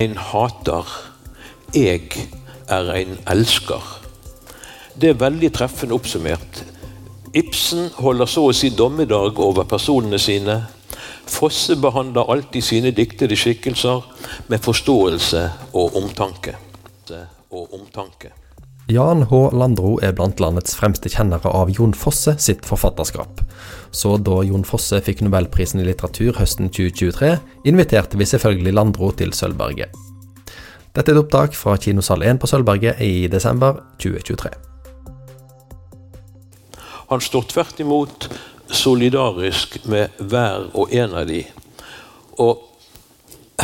en hater, jeg er en elsker. Det er veldig treffende oppsummert. Ibsen holder så å si dommedag over personene sine. Fosse behandler alltid sine diktede skikkelser med forståelse og omtanke. Og omtanke. Jan H. Landro er blant landets fremste kjennere av Jon Fosse sitt forfatterskap. Så da Jon Fosse fikk nobelprisen i litteratur høsten 2023, inviterte vi selvfølgelig Landro til Sølvberget. Dette er et opptak fra kinosal 1 på Sølvberget i desember 2023. Han står tvert imot solidarisk med hver og en av de. Og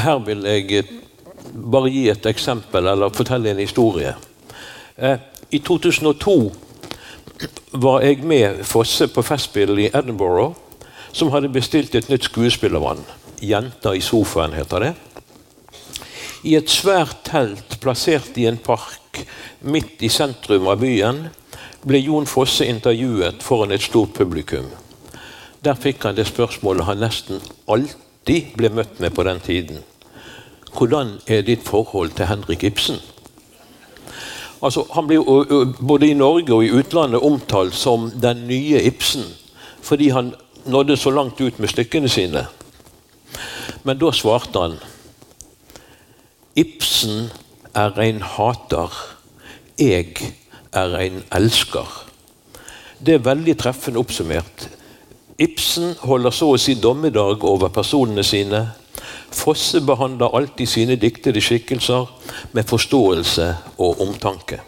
her vil jeg bare gi et eksempel, eller fortelle en historie. Eh, I 2002 var jeg med Fosse på Festspillet i Edinburgh, som hadde bestilt et nytt skuespill av han. 'Jenta i sofaen' heter det. I et svært telt plassert i en park midt i sentrum av byen ble Jon Fosse intervjuet foran et stort publikum. Der fikk han det spørsmålet han nesten alltid ble møtt med på den tiden. Hvordan er ditt forhold til Henrik Ibsen? Altså, han blir jo både i Norge og i utlandet omtalt som den nye Ibsen. Fordi han nådde så langt ut med stykkene sine. Men da svarte han Ibsen er en hater. Jeg er en elsker. Det er veldig treffende oppsummert. Ibsen holder så å si dommedag over personene sine. Fosse behandler alltid sine diktede skikkelser med forståelse og omtanke.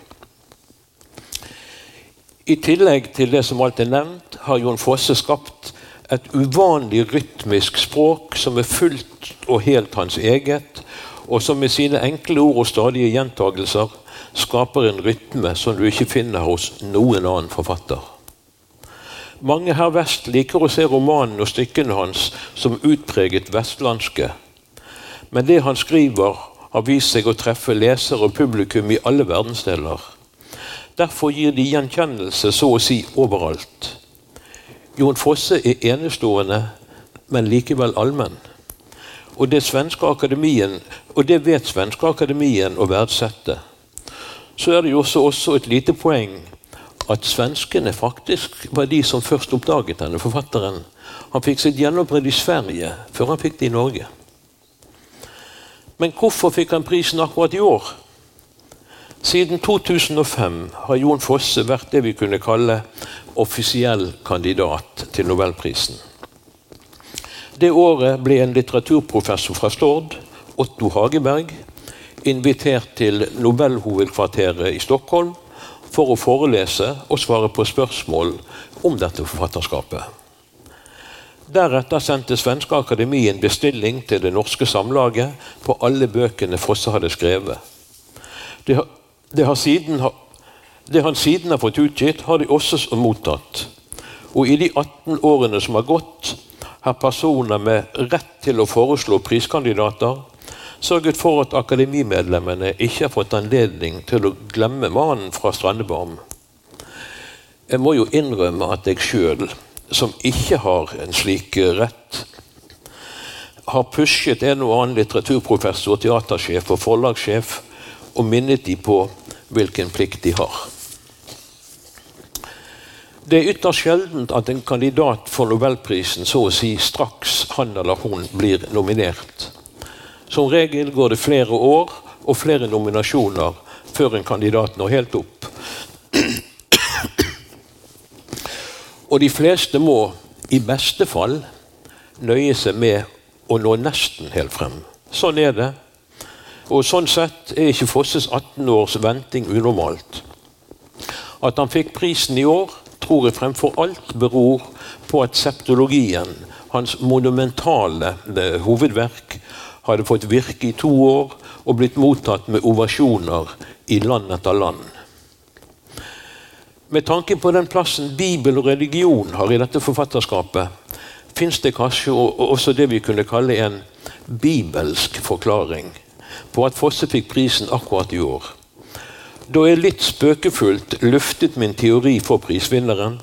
I tillegg til det som alt er nevnt, har Jon Fosse skapt et uvanlig rytmisk språk som er fullt og helt hans eget, og som med sine enkle ord og stadige gjentagelser skaper en rytme som du ikke finner hos noen annen forfatter. Mange her vest liker å se romanen og stykkene hans som utpreget vestlandske, men det han skriver, har vist seg å treffe lesere og publikum i alle verdensdeler. Derfor gir de gjenkjennelse så å si overalt. Jon Fosse er enestående, men likevel allmenn. Og det, og det vet svenske akademien å verdsette. Så er det jo også, også et lite poeng at svenskene faktisk var de som først oppdaget denne forfatteren. Han fikk sitt gjennombrudd i Sverige før han fikk det i Norge. Men hvorfor fikk han prisen akkurat i år? Siden 2005 har Jon Fosse vært det vi kunne kalle offisiell kandidat til nobelprisen. Det året ble en litteraturprofessor fra Stord, Otto Hageberg, invitert til Nobelhovedkvarteret i Stockholm for å forelese og svare på spørsmål om dette forfatterskapet. Deretter sendte Svenske Akademi en bestilling til det norske samlaget på alle bøkene Fosse hadde skrevet. Det, det, siden, det, han siden har fått utgitt, har de også mottatt. Og i de 18 årene som har gått, har personer med rett til å foreslå priskandidater sørget for at akademimedlemmene ikke har fått anledning til å glemme mannen fra Strandebarm. Jeg må jo innrømme at jeg sjøl som ikke har en slik eh, rett, har pushet en og annen litteraturprofessor, teatersjef og forlagssjef og minnet de på hvilken plikt de har. Det er ytterst sjeldent at en kandidat for nobelprisen så å si straks han eller hun blir nominert. Som regel går det flere år og flere nominasjoner før en kandidat når helt opp. Og de fleste må i beste fall nøye seg med å nå nesten helt frem. Sånn er det. Og sånn sett er ikke Fosses 18 års venting unormalt. At han fikk prisen i år, tror jeg fremfor alt beror på at septologien, hans monumentale eh, hovedverk, hadde fått virke i to år og blitt mottatt med ovasjoner i land etter land. Med tanke på den plassen Bibel og religion har i dette forfatterskapet, fins det kanskje også det vi kunne kalle en bibelsk forklaring på at Fosse fikk prisen akkurat i år. Da jeg litt spøkefullt luftet min teori for prisvinneren,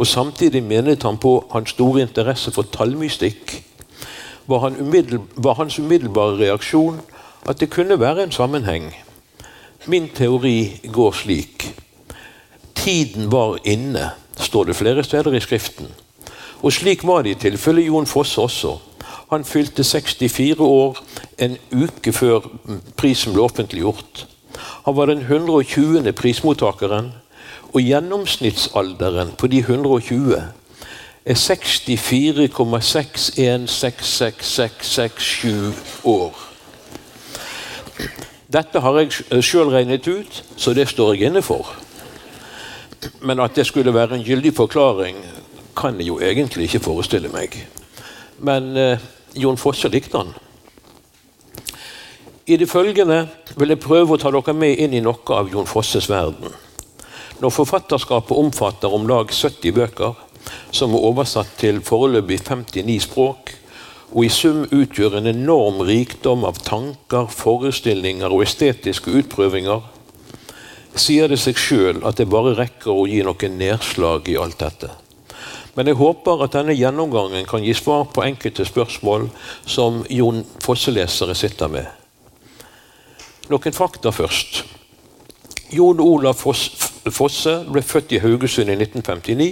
og samtidig menet han på hans store interesse for tallmystikk, var, han var hans umiddelbare reaksjon at det kunne være en sammenheng. Min teori går slik. Tiden var inne, står det flere steder i Skriften. Og slik var det i tilfelle Jon Fosse også. Han fylte 64 år en uke før prisen ble offentliggjort. Han var den 120. prismottakeren, og gjennomsnittsalderen på de 120 er 64,616667 år. Dette har jeg sjøl regnet ut, så det står jeg inne for. Men at det skulle være en gyldig forklaring, kan jeg jo egentlig ikke forestille meg. Men eh, Jon Fosse likte han. I det følgende vil jeg prøve å ta dere med inn i noe av Jon Fosses verden. Når forfatterskapet omfatter om lag 70 bøker, som er oversatt til foreløpig 59 språk, og i sum utgjør en enorm rikdom av tanker, forestillinger og estetiske utprøvinger, sier det seg sjøl at det bare rekker å gi noen nedslag i alt dette. Men jeg håper at denne gjennomgangen kan gi svar på enkelte spørsmål som Jon Fosse-lesere sitter med. Noen fakta først. Jon Olav Fosse ble født i Haugesund i 1959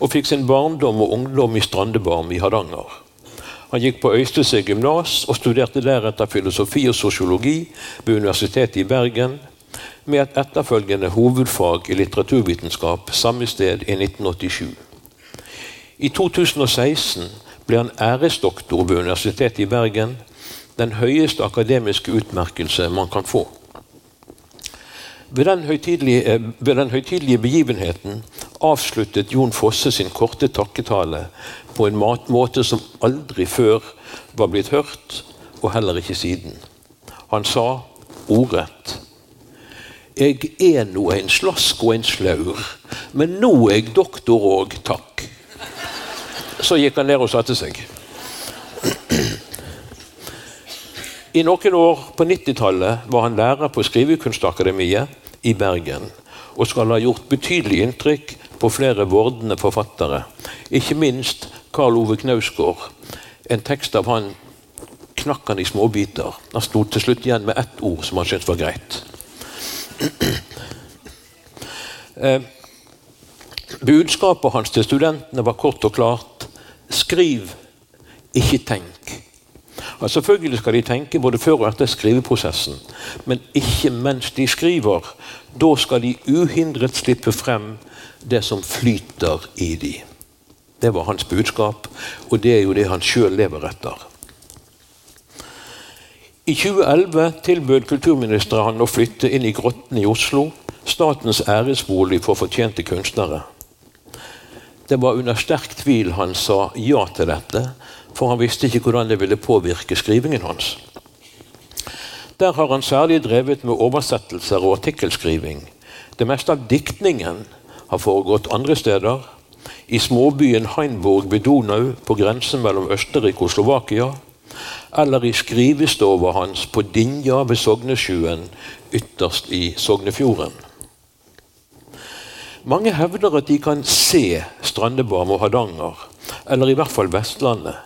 og fikk sin barndom og ungdom i Strandebarm i Hardanger. Han gikk på Øystese gymnas og studerte deretter filosofi og sosiologi ved Universitetet i Bergen, med et etterfølgende hovedfag i litteraturvitenskap samme sted i 1987. I 2016 ble han æresdoktor ved Universitetet i Bergen, den høyeste akademiske utmerkelse man kan få. Ved den høytidelige, eh, begivenheten avsluttet Jon Fosse sin korte takketale på en måte som aldri før var blitt hørt, og heller ikke siden. Han sa ordrett Jeg er nå en slask og en slaur, men nå er jeg doktor òg, takk. Så gikk han ned og satte seg. I noen år på 90-tallet var han lærer på Skrivekunstakademiet i Bergen og skal ha gjort betydelig inntrykk på flere vordende forfattere. Ikke minst Karl Ove Knausgård. En tekst av han knakk han i småbiter. Han sto til slutt igjen med ett ord som han syntes var greit. Eh, budskapet hans til studentene var kort og klart. Skriv, ikke tenk. Og selvfølgelig skal de tenke både før og etter skriveprosessen, men ikke mens de skriver. Da skal de uhindret slippe frem det som flyter i de. Det var hans budskap, og det er jo det han sjøl lever etter. I 2011 tilbød kulturministeren han å flytte inn i Grotten i Oslo, statens æresbolig for fortjente kunstnere. Det var under sterk tvil han sa ja til dette, for han visste ikke hvordan det ville påvirke skrivingen hans. Der har han særlig drevet med oversettelser og artikkelskriving. Det meste av diktningen har foregått andre steder. I småbyen Heinburg ved Donau, på grensen mellom Østerrike og Slovakia. Eller i skrivestova hans på Dinja ved Sognesjøen, ytterst i Sognefjorden. Mange hevder at de kan se Strandebarm og Hardanger, eller i hvert fall Vestlandet,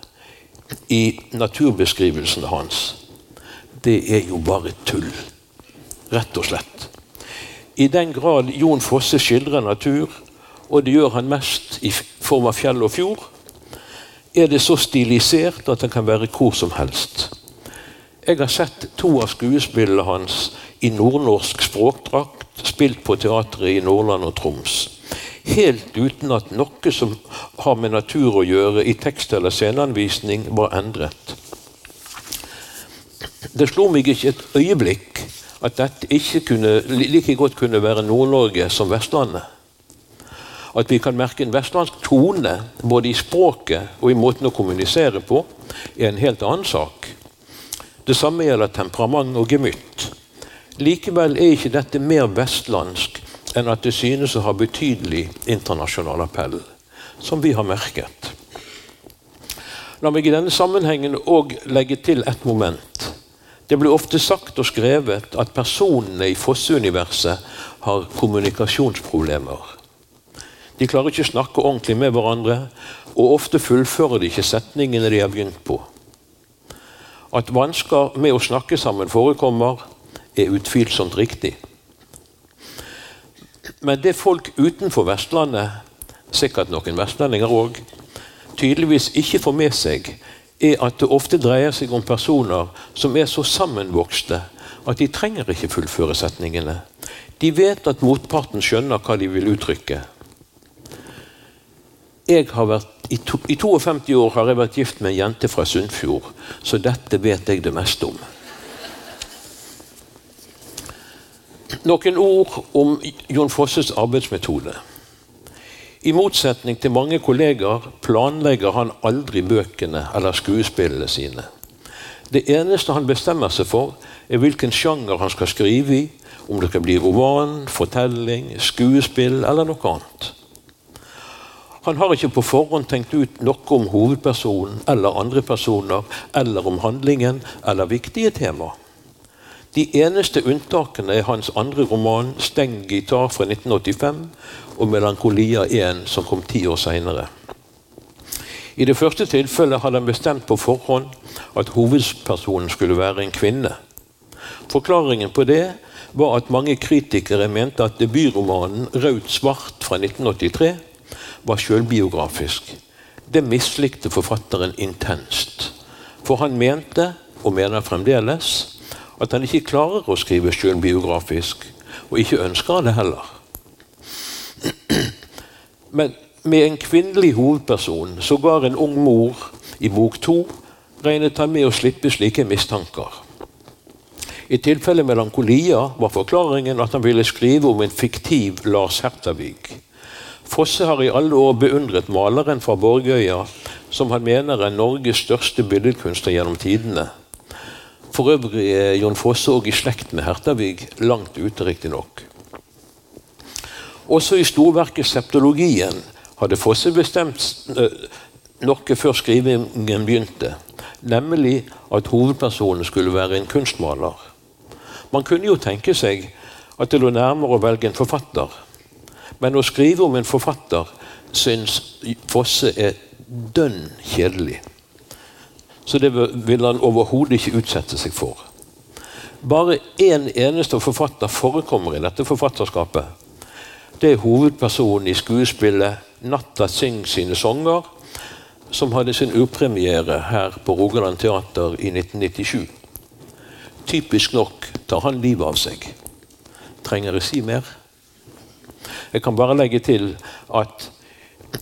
i naturbeskrivelsene hans, det er jo bare tull. Rett og slett. I den grad Jon Fosse skildrer natur, og det gjør han mest i form av fjell og fjord, er det så stilisert at det kan være hvor som helst. Jeg har sett to av skuespillene hans i nordnorsk språkdrakt, spilt på teatret i Nordland og Troms helt uten at noe som har med natur å gjøre i tekst- eller sceneanvisning, var endret. Det slo meg ikke et øyeblikk at dette ikke kunne, like godt kunne være Nord-Norge som Vestlandet. At vi kan merke en vestlandsk tone både i språket og i måten å kommunisere på, er en helt annen sak. Det samme gjelder temperament og gemytt. Likevel er ikke dette mer vestlandsk enn at det synes å ha betydelig internasjonal appell, som vi har merket. La meg i denne sammenhengen òg legge til et moment. Det blir ofte sagt og skrevet at personene i Fosse-universet har kommunikasjonsproblemer. De klarer ikke å snakke ordentlig med hverandre, og ofte fullfører de ikke setningene de har begynt på. At vansker med å snakke sammen forekommer, er utvilsomt riktig. Men det folk utenfor Vestlandet, sikkert noen vestlendinger òg, tydeligvis ikke får med seg, er at det ofte dreier seg om personer som er så sammenvokste at de trenger ikke fullføre setningene. De vet at motparten skjønner hva de vil uttrykke. Jeg har vært, i, to, I 52 år har jeg vært gift med en jente fra Sunnfjord, så dette vet jeg det meste om. Noen ord om Jon Fosses arbeidsmetode. I motsetning til mange kolleger planlegger han aldri bøkene eller skuespillene sine. Det eneste han bestemmer seg for, er hvilken sjanger han skal skrive i, om det skal bli roman, fortelling, skuespill eller noe annet. Han har ikke på forhånd tenkt ut noe om hovedpersonen eller andre personer, eller om handlingen eller viktige tema. De eneste unntakene er hans andre roman 'Steng gitar' fra 1985 og 'Melankolia 1', som kom ti år seinere. I det første tilfellet hadde han bestemt på forhånd at hovedpersonen skulle være en kvinne. Forklaringen på det var at mange kritikere mente at debutromanen 'Raut svart' fra 1983 var selvbiografisk. Det mislikte forfatteren intenst. For han mente, og mener fremdeles, at han ikke klarer å skrive selvbiografisk, og ikke ønsker det heller. Men med en kvinnelig hovedperson, sågar en ung mor, i bok to, regnet han med å slippe slike mistanker. I tilfellet Melankolia var forklaringen at han ville skrive om en fiktiv Lars Hertavig. Fosse har i alle år beundret maleren fra Borgøya, som han mener er Norges største billedkunstner gjennom tidene. For øvrig er Jon Fosse òg i slekt med Hertavig, langt ute riktignok. Også i storverket Septologien hadde Fosse bestemt eh, noe før skrivingen begynte, nemlig at hovedpersonen skulle være en kunstmaler. Man kunne jo tenke seg at det lå nærmere å velge en forfatter. Men å skrive om en forfatter syns Fosse er dønn kjedelig. Så det vil han overhodet ikke utsette seg for. Bare én eneste forfatter forekommer i dette forfatterskapet. Det er hovedpersonen i skuespillet 'Natta syng sine sanger', som hadde sin urpremiere her på Rogaland Teater i 1997. Typisk nok tar han livet av seg. Trenger jeg si mer? Jeg kan bare legge til at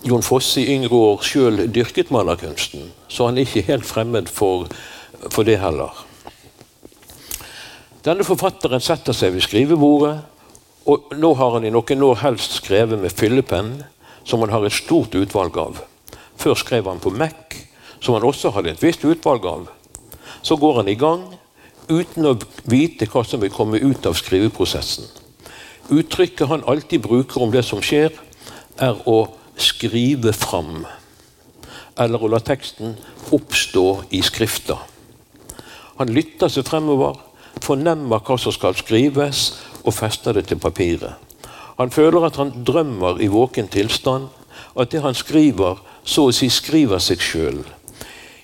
Jon Fosse i yngre år sjøl dyrket malerkunsten, så han er ikke helt fremmed for, for det heller. Denne forfatteren setter seg ved skrivebordet, og nå har han i noen år helst skrevet med fyllepenn, som han har et stort utvalg av. Før skrev han på Mac, som han også hadde et visst utvalg av. Så går han i gang, uten å vite hva som vil komme ut av skriveprosessen. Uttrykket han alltid bruker om det som skjer, er å skrive fram. Eller å la teksten oppstå i skrifta. Han lytter seg fremover, fornemmer hva som skal skrives, og fester det til papiret. Han føler at han drømmer i våken tilstand, at det han skriver, så å si skriver seg sjøl.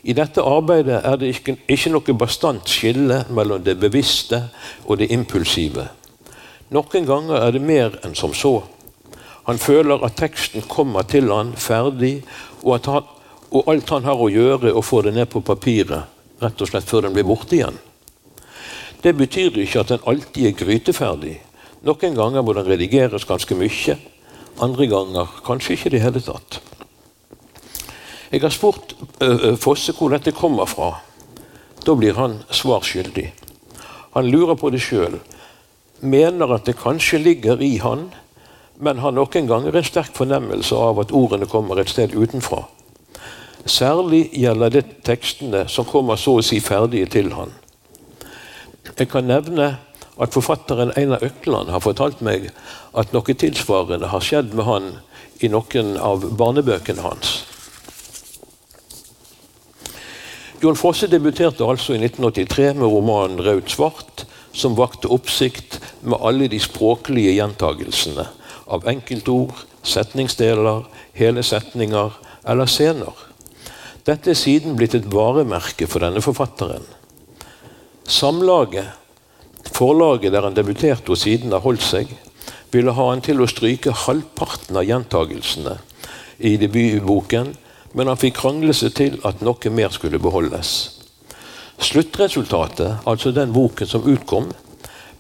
I dette arbeidet er det ikke, ikke noe bastant skille mellom det bevisste og det impulsive. Noen ganger er det mer enn som så. Han føler at teksten kommer til han ferdig, og, han, og alt han har å gjøre, er å få det ned på papiret, rett og slett før den blir borte igjen. Det betyr ikke at den alltid er gryteferdig. Noen ganger må den redigeres ganske mye, andre ganger kanskje ikke i det hele tatt. Jeg har spurt uh, Fosse hvor dette kommer fra. Da blir han svar skyldig. Han lurer på det sjøl. Mener at det kanskje ligger i han, men har noen ganger en sterk fornemmelse av at ordene kommer et sted utenfra. Særlig gjelder det tekstene som kommer så å si ferdige til han. Jeg kan nevne at forfatteren Einar Økland har fortalt meg at noe tilsvarende har skjedd med han i noen av barnebøkene hans. Jon Fosse debuterte altså i 1983 med romanen 'Raud svart', som vakte oppsikt med alle de språklige gjentagelsene av enkeltord, setningsdeler, hele setninger eller scener. Dette er siden blitt et varemerke for denne forfatteren. Samlaget, forlaget der han debuterte og siden har holdt seg, ville ha han til å stryke halvparten av gjentagelsene i debutboken, men han fikk krangle seg til at noe mer skulle beholdes. Sluttresultatet, altså den boken som utkom,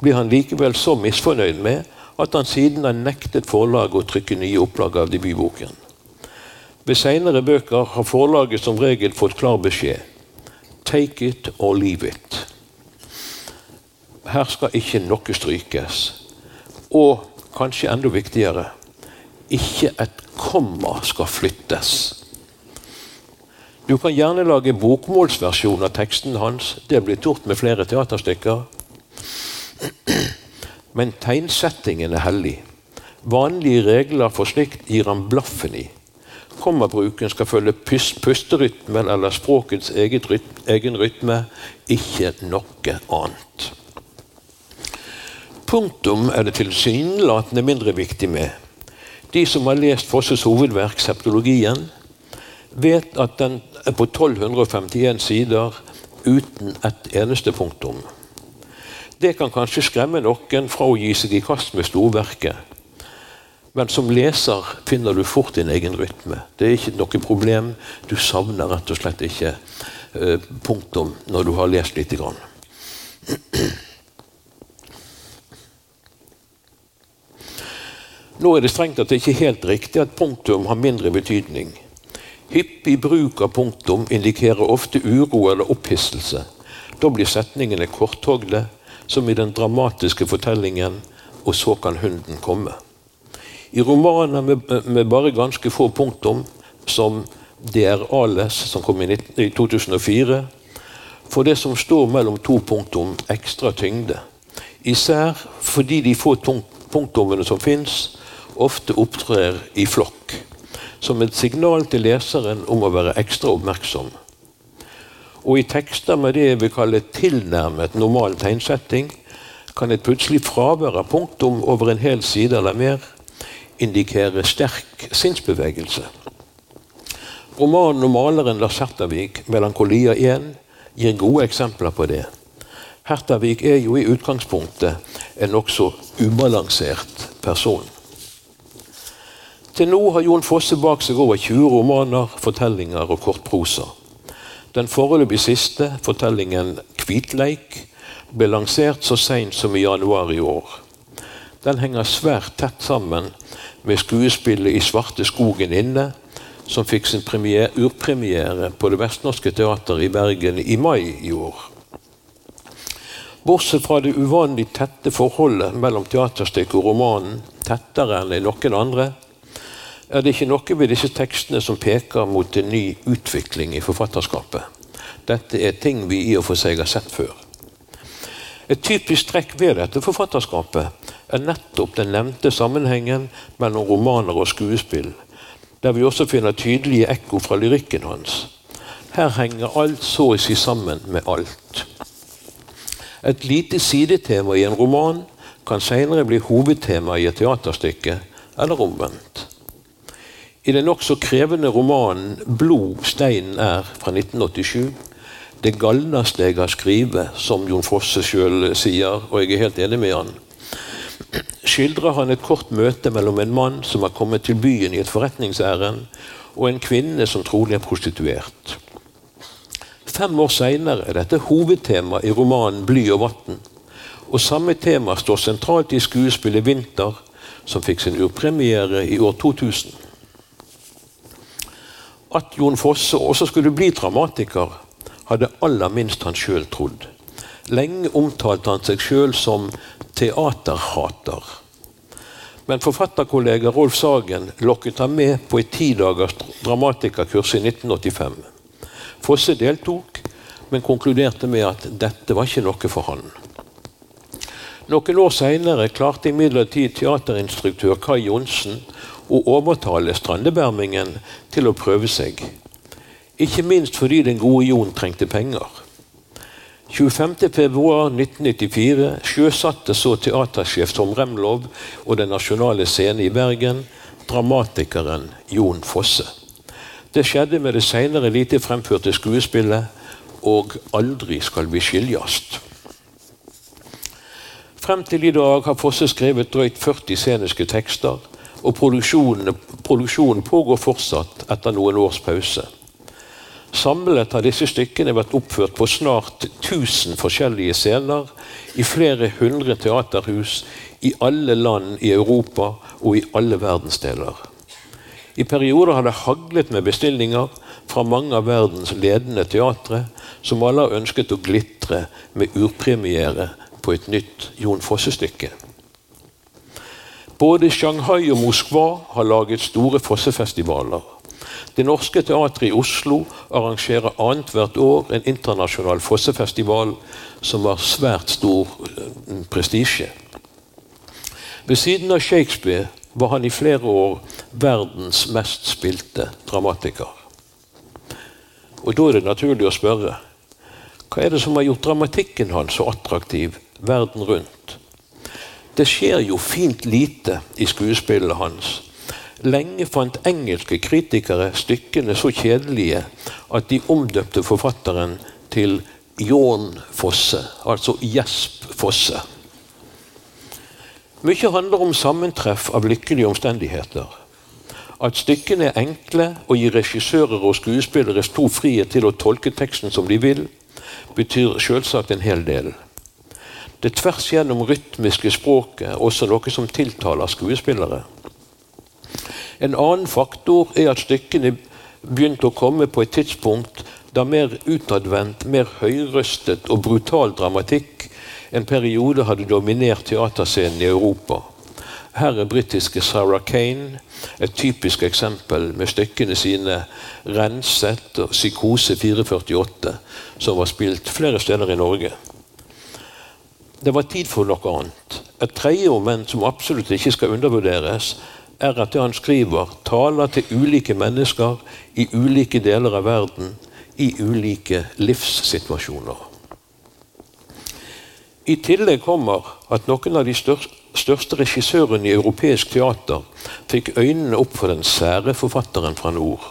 blir han likevel så misfornøyd med at han siden har nektet forlaget å trykke nye opplag av debutboken. Ved senere bøker har forlaget som regel fått klar beskjed. Take it or leave it. Her skal ikke noe strykes. Og kanskje enda viktigere ikke et komma skal flyttes. Du kan gjerne lage bokmålsversjon av teksten hans. Det er blitt gjort med flere teaterstykker. Men tegnsettingen er hellig. Vanlige regler for slikt gir han blaffen i kommabruken skal følge pusterytmen eller språkets egen rytme, ikke noe annet. Punktum er det tilsynelatende mindre viktig med. De som har lest Fosses hovedverk, septologien, vet at den er på 1251 sider uten et eneste punktum. Det kan kanskje skremme noen fra å gi seg i kast med storverket. Men som leser finner du fort din egen rytme. Det er ikke noe problem. Du savner rett og slett ikke uh, punktum når du har lest lite grann. Nå er det strengt at det ikke er helt riktig at punktum har mindre betydning. Hyppig bruk av punktum indikerer ofte uro eller opphisselse. Da blir setningene korthogde, som i den dramatiske fortellingen 'Og så kan hunden komme'. I romaner med, med, bare ganske få punktum, som DR Ales, som kom i, 19, i 2004, får det som står mellom to punktum, ekstra tyngde. Især fordi de få punktumene som fins, ofte opptrer i flokk. Som et signal til leseren om å være ekstra oppmerksom. Og i tekster med det jeg vil kalle tilnærmet normal tegnsetting, kan et plutselig fravær av punktum over en hel side eller mer indikere sterk sinnsbevegelse. Romanen om maleren Lars Hertavik, 'Melankolia 1', gir gode eksempler på det. Hertavik er jo i utgangspunktet en nokså ubalansert person. Til nå har Jon Fosse bak seg over 20 romaner, fortellinger og kortprosa. Den foreløpig siste, fortellingen 'Kvitleik', ble lansert så seint som i januar i år. Den henger svært tett sammen med skuespillet 'I svarte skogen inne', som fikk sin premiere, urpremiere på Det Vestnorske Teater i Bergen i mai i år. Bortsett fra det uvanlig tette forholdet mellom teaterstykket og romanen, tettere enn i noen andre, er det ikke noe ved disse tekstene som peker mot en ny utvikling i forfatterskapet. Dette er ting vi i og for seg har sett før. Et typisk trekk ved dette forfatterskapet er nettopp den nevnte sammenhengen mellom romaner og skuespill, der vi også finner tydelige ekko fra lyrikken hans. Her henger alt så å si sammen med alt. Et lite sidetema i en roman kan senere bli hovedtema i et teaterstykke, eller omvendt. I den nokså krevende romanen 'Blod, steinen er' fra 1987 det galneste jeg har skrevet, som Jon Fosse sjøl sier, og jeg er helt enig med han skildrer han et kort møte mellom en mann som har kommet til byen i et forretningsærend, og en kvinne som trolig er prostituert. Fem år seinere er dette hovedtema i romanen 'Bly og vann'. Og samme tema står sentralt i skuespillet 'Vinter', som fikk sin urpremiere i år 2000. At Jon Fosse også skulle bli dramatiker, hadde aller minst han sjøl trodd. Lenge omtalte han seg sjøl som teaterhater. Men forfatterkollega Rolf Sagen lokket ham med på et ti dagers dramatikerkurs i 1985. Fosse deltok, men konkluderte med at dette var ikke noe for han. Noen år seinere klarte imidlertid teaterinstruktør Kai Johnsen å overtale Strandebermingen til å prøve seg. Ikke minst fordi den gode Jon trengte penger. 25.2.1994 sjøsatte så teatersjef Tom Remlov og Den nasjonale scene i Bergen dramatikeren Jon Fosse. Det skjedde med det senere lite fremførte skuespillet 'Og aldri skal vi skiljast'. Frem til i dag har Fosse skrevet drøyt 40 sceniske tekster, og produksjonen, produksjonen pågår fortsatt etter noen års pause. Samlet har disse stykkene vært oppført på snart 1000 forskjellige scener, i flere hundre teaterhus, i alle land i Europa og i alle verdensdeler. I perioder har det haglet med bestillinger fra mange av verdens ledende teatre, som alle har ønsket å glitre med urpremiere på et nytt Jon Fosse-stykke. Både Shanghai og Moskva har laget store fossefestivaler. Det Norske Teatret i Oslo arrangerer annethvert år en internasjonal fossefestival som har svært stor eh, prestisje. Ved siden av Shakespeare var han i flere år verdens mest spilte dramatiker. Og Da er det naturlig å spørre hva er det som har gjort dramatikken hans så attraktiv verden rundt? Det skjer jo fint lite i skuespillet hans. Lenge fant engelske kritikere stykkene så kjedelige at de omdøpte forfatteren til Jån Fosse, altså Gjesp Fosse. Mye handler om sammentreff av lykkelige omstendigheter. At stykkene er enkle og gir regissører og skuespillere stor frihet til å tolke teksten som de vil, betyr selvsagt en hel del. Det tvers gjennom rytmiske språket også noe som tiltaler skuespillere. En annen faktor er at stykkene begynte å komme på et tidspunkt da mer utadvendt, mer høyrøstet og brutal dramatikk en periode hadde dominert teaterscenen i Europa. Her er britiske Sarah Kane et typisk eksempel med stykkene sine 'Renset' og 'Psykose 448', som var spilt flere steder i Norge. Det var tid for noe annet. Et tredje moment som absolutt ikke skal undervurderes, er at det han skriver, taler til ulike mennesker i ulike deler av verden, i ulike livssituasjoner. I tillegg kommer at noen av de største regissørene i europeisk teater fikk øynene opp for den sære forfatteren fra nord.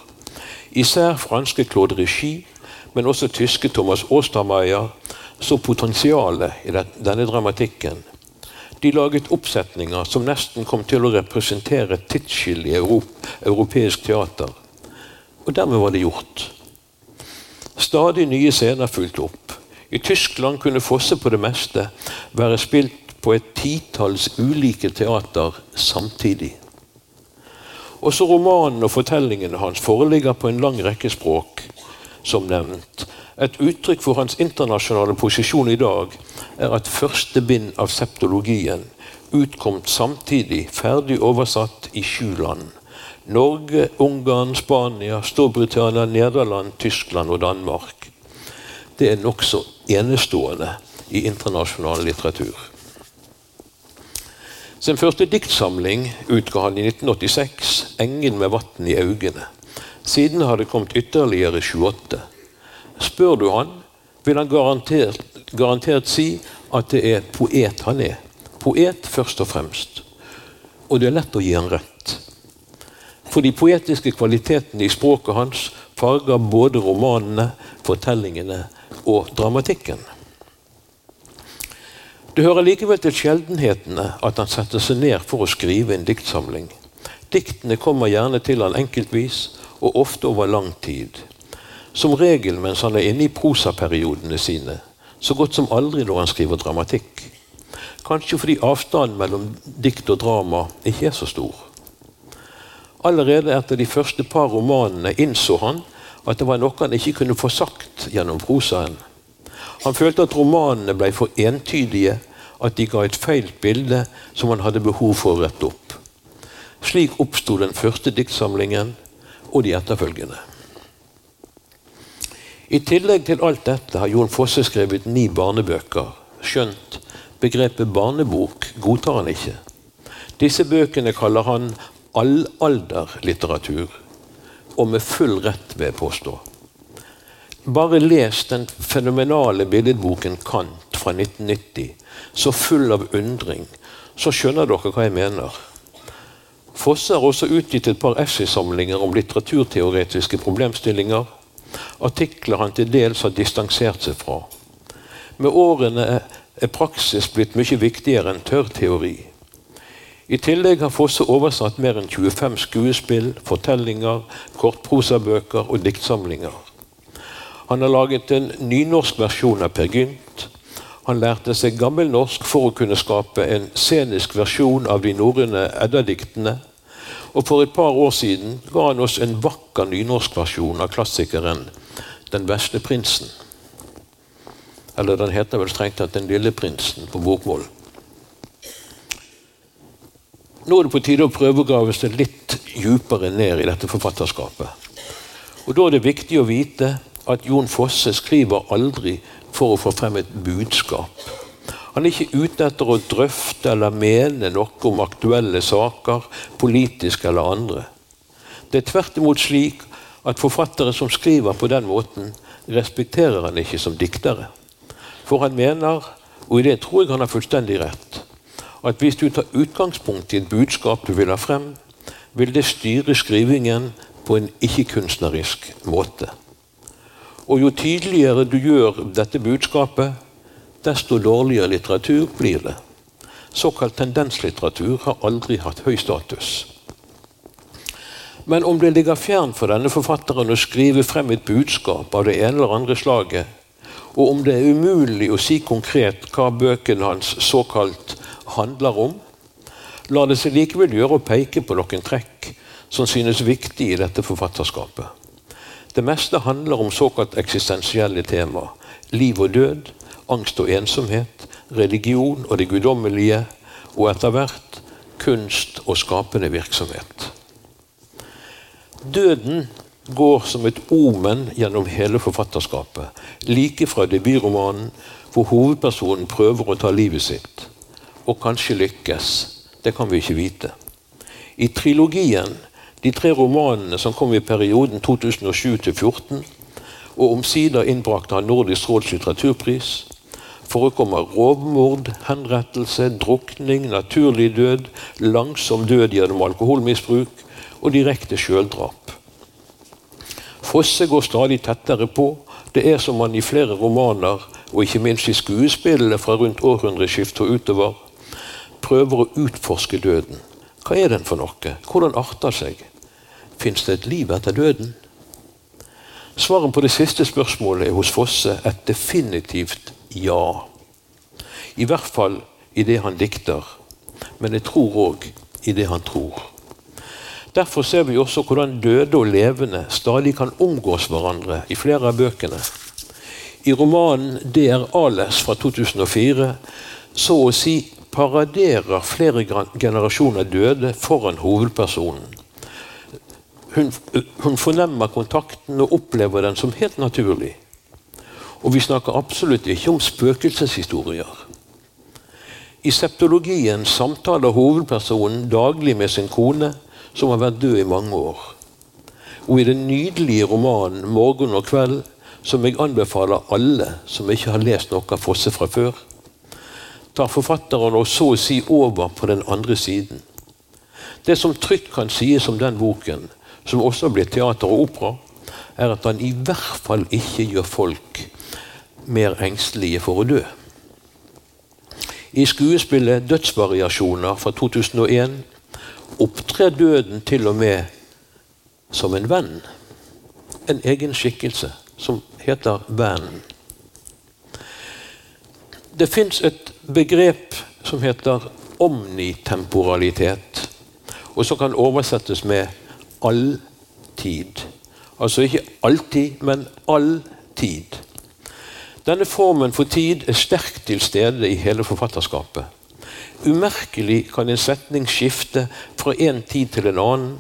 Især franske Claude Regi, men også tyske Thomas Ostermeier så potensialet i denne dramatikken. De laget oppsetninger som nesten kom til å representere et tidsskille i europeisk teater. Og dermed var det gjort. Stadig nye scener fulgte opp. I Tyskland kunne Fosse på det meste være spilt på et titalls ulike teater samtidig. Også romanen og fortellingene hans foreligger på en lang rekke språk, som nevnt. Et uttrykk for hans internasjonale posisjon i dag er at første bind av septologien utkom samtidig, ferdig oversatt i sju land. Norge, Ungarn, Spania, Storbritannia, Nederland, Tyskland og Danmark det er nokså enestående i internasjonal litteratur. Sin første diktsamling utga han i 1986, 'Engen med vatn i øynene'. Siden har det kommet ytterligere 28. Spør du han, vil han garantert, garantert si at det er poet han er. Poet først og fremst. Og det er lett å gi han rett. For de poetiske kvalitetene i språket hans farger både romanene, fortellingene og dramatikken. Det hører likevel til sjeldenhetene at han setter seg ned for å skrive en diktsamling. Diktene kommer gjerne til han enkeltvis, og ofte over lang tid. Som regel mens han er inne i prosaperiodene sine, så godt som aldri når han skriver dramatikk. Kanskje fordi avstanden mellom dikt og drama ikke er så stor. Allerede etter de første par romanene innså han at det var noe han ikke kunne få sagt gjennom prosaen. Han følte at romanene ble for entydige, at de ga et feil bilde som han hadde behov for å rette opp. Slik oppsto den første diktsamlingen og de etterfølgende. I tillegg til alt dette har Jon Fosse skrevet ni barnebøker. Skjønt begrepet barnebok godtar han ikke. Disse bøkene kaller han allalderlitteratur og med full rett, vil jeg påstå. Bare les den fenomenale billedboken Kant fra 1990, så full av undring, så skjønner dere hva jeg mener. Fosse har også utgitt et par essaysamlinger om litteraturteoretiske problemstillinger. Artikler han til dels har distansert seg fra. Med årene er praksis blitt mye viktigere enn tørr teori. I tillegg har Fosse oversatt mer enn 25 skuespill, fortellinger, kortprosabøker og diktsamlinger. Han har laget en nynorsk versjon av Per Gynt. Han lærte seg gammelnorsk for å kunne skape en scenisk versjon av de norrøne eddadiktene. Og for et par år siden ga han oss en vakker nynorskversjon av klassikeren 'Den vesle prinsen'. Eller den heter vel strengt tatt 'Den lille prinsen' på bokmål. Nå er det på tide å prøve å grave seg litt djupere ned i dette forfatterskapet. Og Da er det viktig å vite at Jon Fosse skriver aldri for å få frem et budskap. Han er ikke ute etter å drøfte eller mene noe om aktuelle saker, politiske eller andre. Det er tvert imot slik at forfattere som skriver på den måten, respekterer han ikke som diktere. For han mener, og i det tror jeg han har fullstendig rett, at hvis du tar utgangspunkt i et budskap du vil ha frem, vil det styre skrivingen på en ikke-kunstnerisk måte. Og jo tydeligere du gjør dette budskapet, desto dårligere litteratur blir det. Såkalt tendenslitteratur har aldri hatt høy status. Men om det ligger fjern for denne forfatteren å skrive frem et budskap av det ene eller andre slaget, og om det er umulig å si konkret hva bøkene hans såkalt handler om, lar det seg likevel gjøre å peke på noen trekk som synes viktig i dette forfatterskapet. Det meste handler om såkalt eksistensielle tema. Liv og død, angst og ensomhet, religion og det guddommelige, og etter hvert kunst og skapende virksomhet. Døden går som et omen gjennom hele forfatterskapet. Like fra debutromanen, hvor hovedpersonen prøver å ta livet sitt. Og kanskje lykkes. Det kan vi ikke vite. I trilogien, de tre romanene som kom i perioden 2007-2014, og omsider innbrakte han Nordisk råds litteraturpris, forekommer rovmord, henrettelse, drukning, naturlig død, langsom død gjennom alkoholmisbruk og direkte sjøldrap. Fosse går stadig tettere på. Det er som man i flere romaner, og ikke minst i skuespillene fra rundt århundreskiftet og utover, prøver å utforske døden. Hva er den for noe? Hvordan arter seg? Fins det et liv etter døden? Svaret på det siste spørsmålet er hos Fosse et definitivt ja. I hvert fall i det han dikter, men jeg tror òg i det han tror. Derfor ser vi også hvordan døde og levende stadig kan omgås hverandre i flere av bøkene. I romanen 'DR Ales' fra 2004 så å si paraderer flere generasjoner døde foran hovedpersonen. Hun, hun fornemmer kontakten og opplever den som helt naturlig. Og vi snakker absolutt ikke om spøkelseshistorier. I septologien samtaler hovedpersonen daglig med sin kone som har vært død i mange år. Og i den nydelige romanen 'Morgen og kveld', som jeg anbefaler alle som ikke har lest noe av Fosse fra før, tar forfatteren og så å si over på den andre siden. Det som trygt kan sies om den boken, som også blir teater og opera, er at han i hvert fall ikke gjør folk mer engstelige for å dø. I skuespillet 'Dødsvariasjoner' fra 2001 opptrer døden til og med som en venn. En egen skikkelse som heter vennen. Det fins et begrep som heter omnitemporalitet, og som kan oversettes med alltid. Altså ikke alltid, men all tid. Denne formen for tid er sterkt til stede i hele forfatterskapet. Umerkelig kan en setning skifte fra en tid til en annen.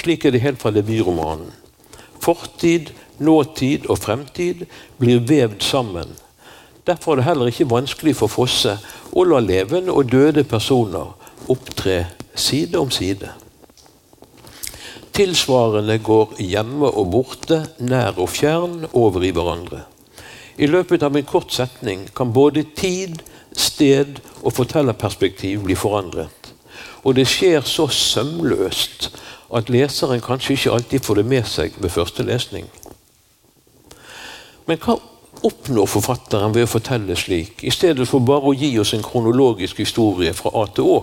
Slik er det helt fra debutromanen. Fortid, nåtid og fremtid blir vevd sammen. Derfor er det heller ikke vanskelig for Fosse å la levende og døde personer opptre side om side. Tilsvarende går hjemme og borte, nær og fjern, over i hverandre. I løpet av en kort setning kan både tid, sted og fortellerperspektiv bli forandret. Og det skjer så sømløst at leseren kanskje ikke alltid får det med seg ved første lesning. Men hva oppnår forfatteren ved å fortelle slik, i stedet for bare å gi oss en kronologisk historie fra A til Å?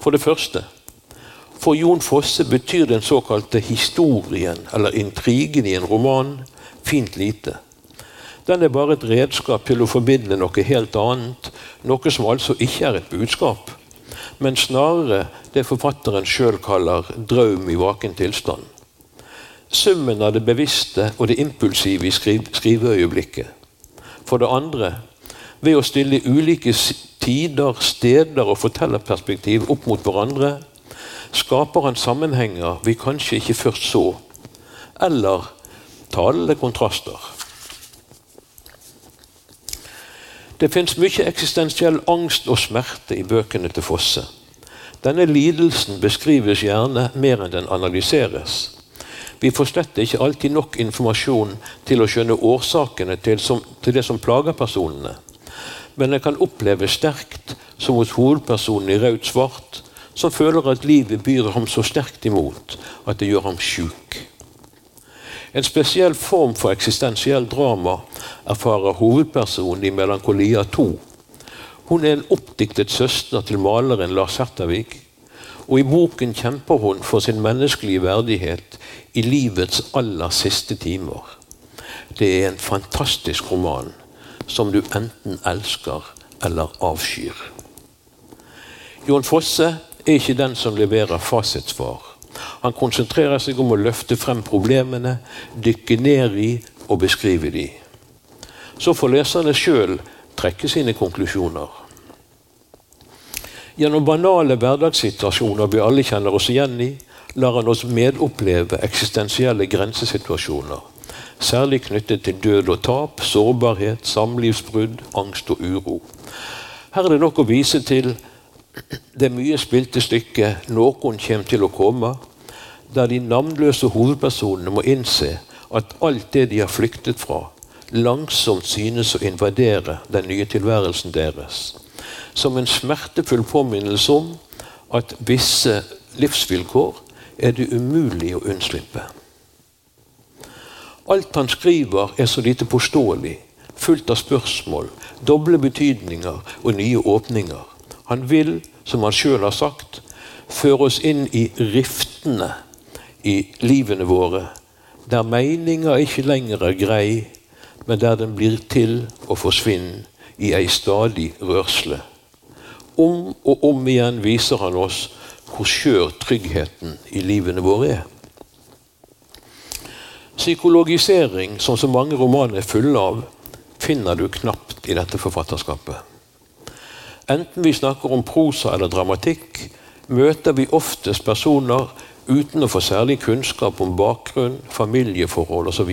For det første, for Jon Fosse betyr den såkalte historien, eller intrigen i en roman, fint lite. Den er bare et redskap til å formidle noe helt annet, noe som altså ikke er et budskap, men snarere det forfatteren sjøl kaller drøm i vaken tilstand. Summen av det bevisste og det impulsive i skriv skriveøyeblikket. For det andre, ved å stille ulike tider, steder og fortellerperspektiv opp mot hverandre, skaper han sammenhenger vi kanskje ikke først så, eller talende kontraster. Det fins mye eksistensiell angst og smerte i bøkene til Fosse. Denne lidelsen beskrives gjerne mer enn den analyseres. Vi får slett ikke alltid nok informasjon til å skjønne årsakene til, som, til det som plager personene. Men det kan oppleves sterkt, som hos hovedpersonen i Raut Svart, som føler at livet byr ham så sterkt imot at det gjør ham sjuk. En spesiell form for eksistensiell drama erfarer hovedpersonen i 'Melankolia 2'. Hun er en oppdiktet søster til maleren Lars Hertavik, og i boken kjemper hun for sin menneskelige verdighet i livets aller siste timer. Det er en fantastisk roman som du enten elsker eller avskyr. Jon Fosse er ikke den som leverer fasitsvar. Han konsentrerer seg om å løfte frem problemene, dykke ned i og beskrive de. Så får leserne sjøl trekke sine konklusjoner. Gjennom banale hverdagssituasjoner vi alle kjenner oss igjen i, lar han oss medoppleve eksistensielle grensesituasjoner. Særlig knyttet til død og tap, sårbarhet, samlivsbrudd, angst og uro. Her er det nok å vise til det mye spilte stykket 'Noen kommer til å komme', der de navnløse hovedpersonene må innse at alt det de har flyktet fra, langsomt synes å invadere den nye tilværelsen deres. Som en smertefull påminnelse om at visse livsvilkår er det umulig å unnslippe. Alt han skriver er så lite påståelig, fullt av spørsmål, doble betydninger og nye åpninger. Han vil, som han sjøl har sagt, føre oss inn i riftene i livene våre, der meninga ikke lenger er grei, men der den blir til og forsvinner i ei stadig rørsle. Om og om igjen viser han oss hvor skjør tryggheten i livene våre er. Psykologisering, som så mange romaner er fulle av, finner du knapt i dette forfatterskapet. Enten vi snakker om prosa eller dramatikk, møter vi oftest personer uten å få særlig kunnskap om bakgrunn, familieforhold osv.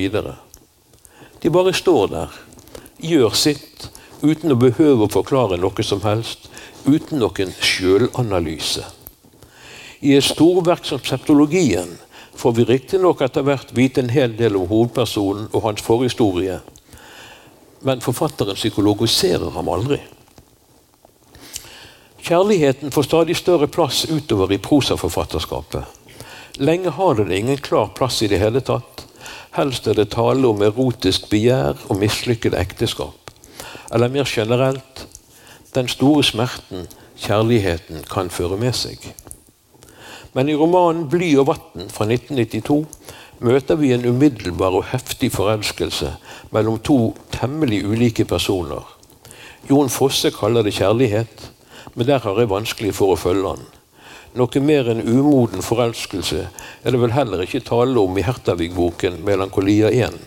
De bare står der, gjør sitt, uten å behøve å forklare noe som helst, uten noen sjølanalyse. I et storverk som septologien får vi riktignok etter hvert vite en hel del om hovedpersonen og hans forhistorie, men forfatteren psykologiserer ham aldri. Kjærligheten får stadig større plass utover i prosaforfatterskapet. Lenge har det ingen klar plass i det hele tatt. Helst er det tale om erotisk begjær og mislykkede ekteskap. Eller mer generelt den store smerten kjærligheten kan føre med seg. Men i romanen 'Bly og vann' fra 1992 møter vi en umiddelbar og heftig forelskelse mellom to temmelig ulike personer. Jon Fosse kaller det kjærlighet, men der har jeg vanskelig for å følge han. Noe mer enn umoden forelskelse er det vel heller ikke tale om i Hertavig-boken 'Melankolia 1'.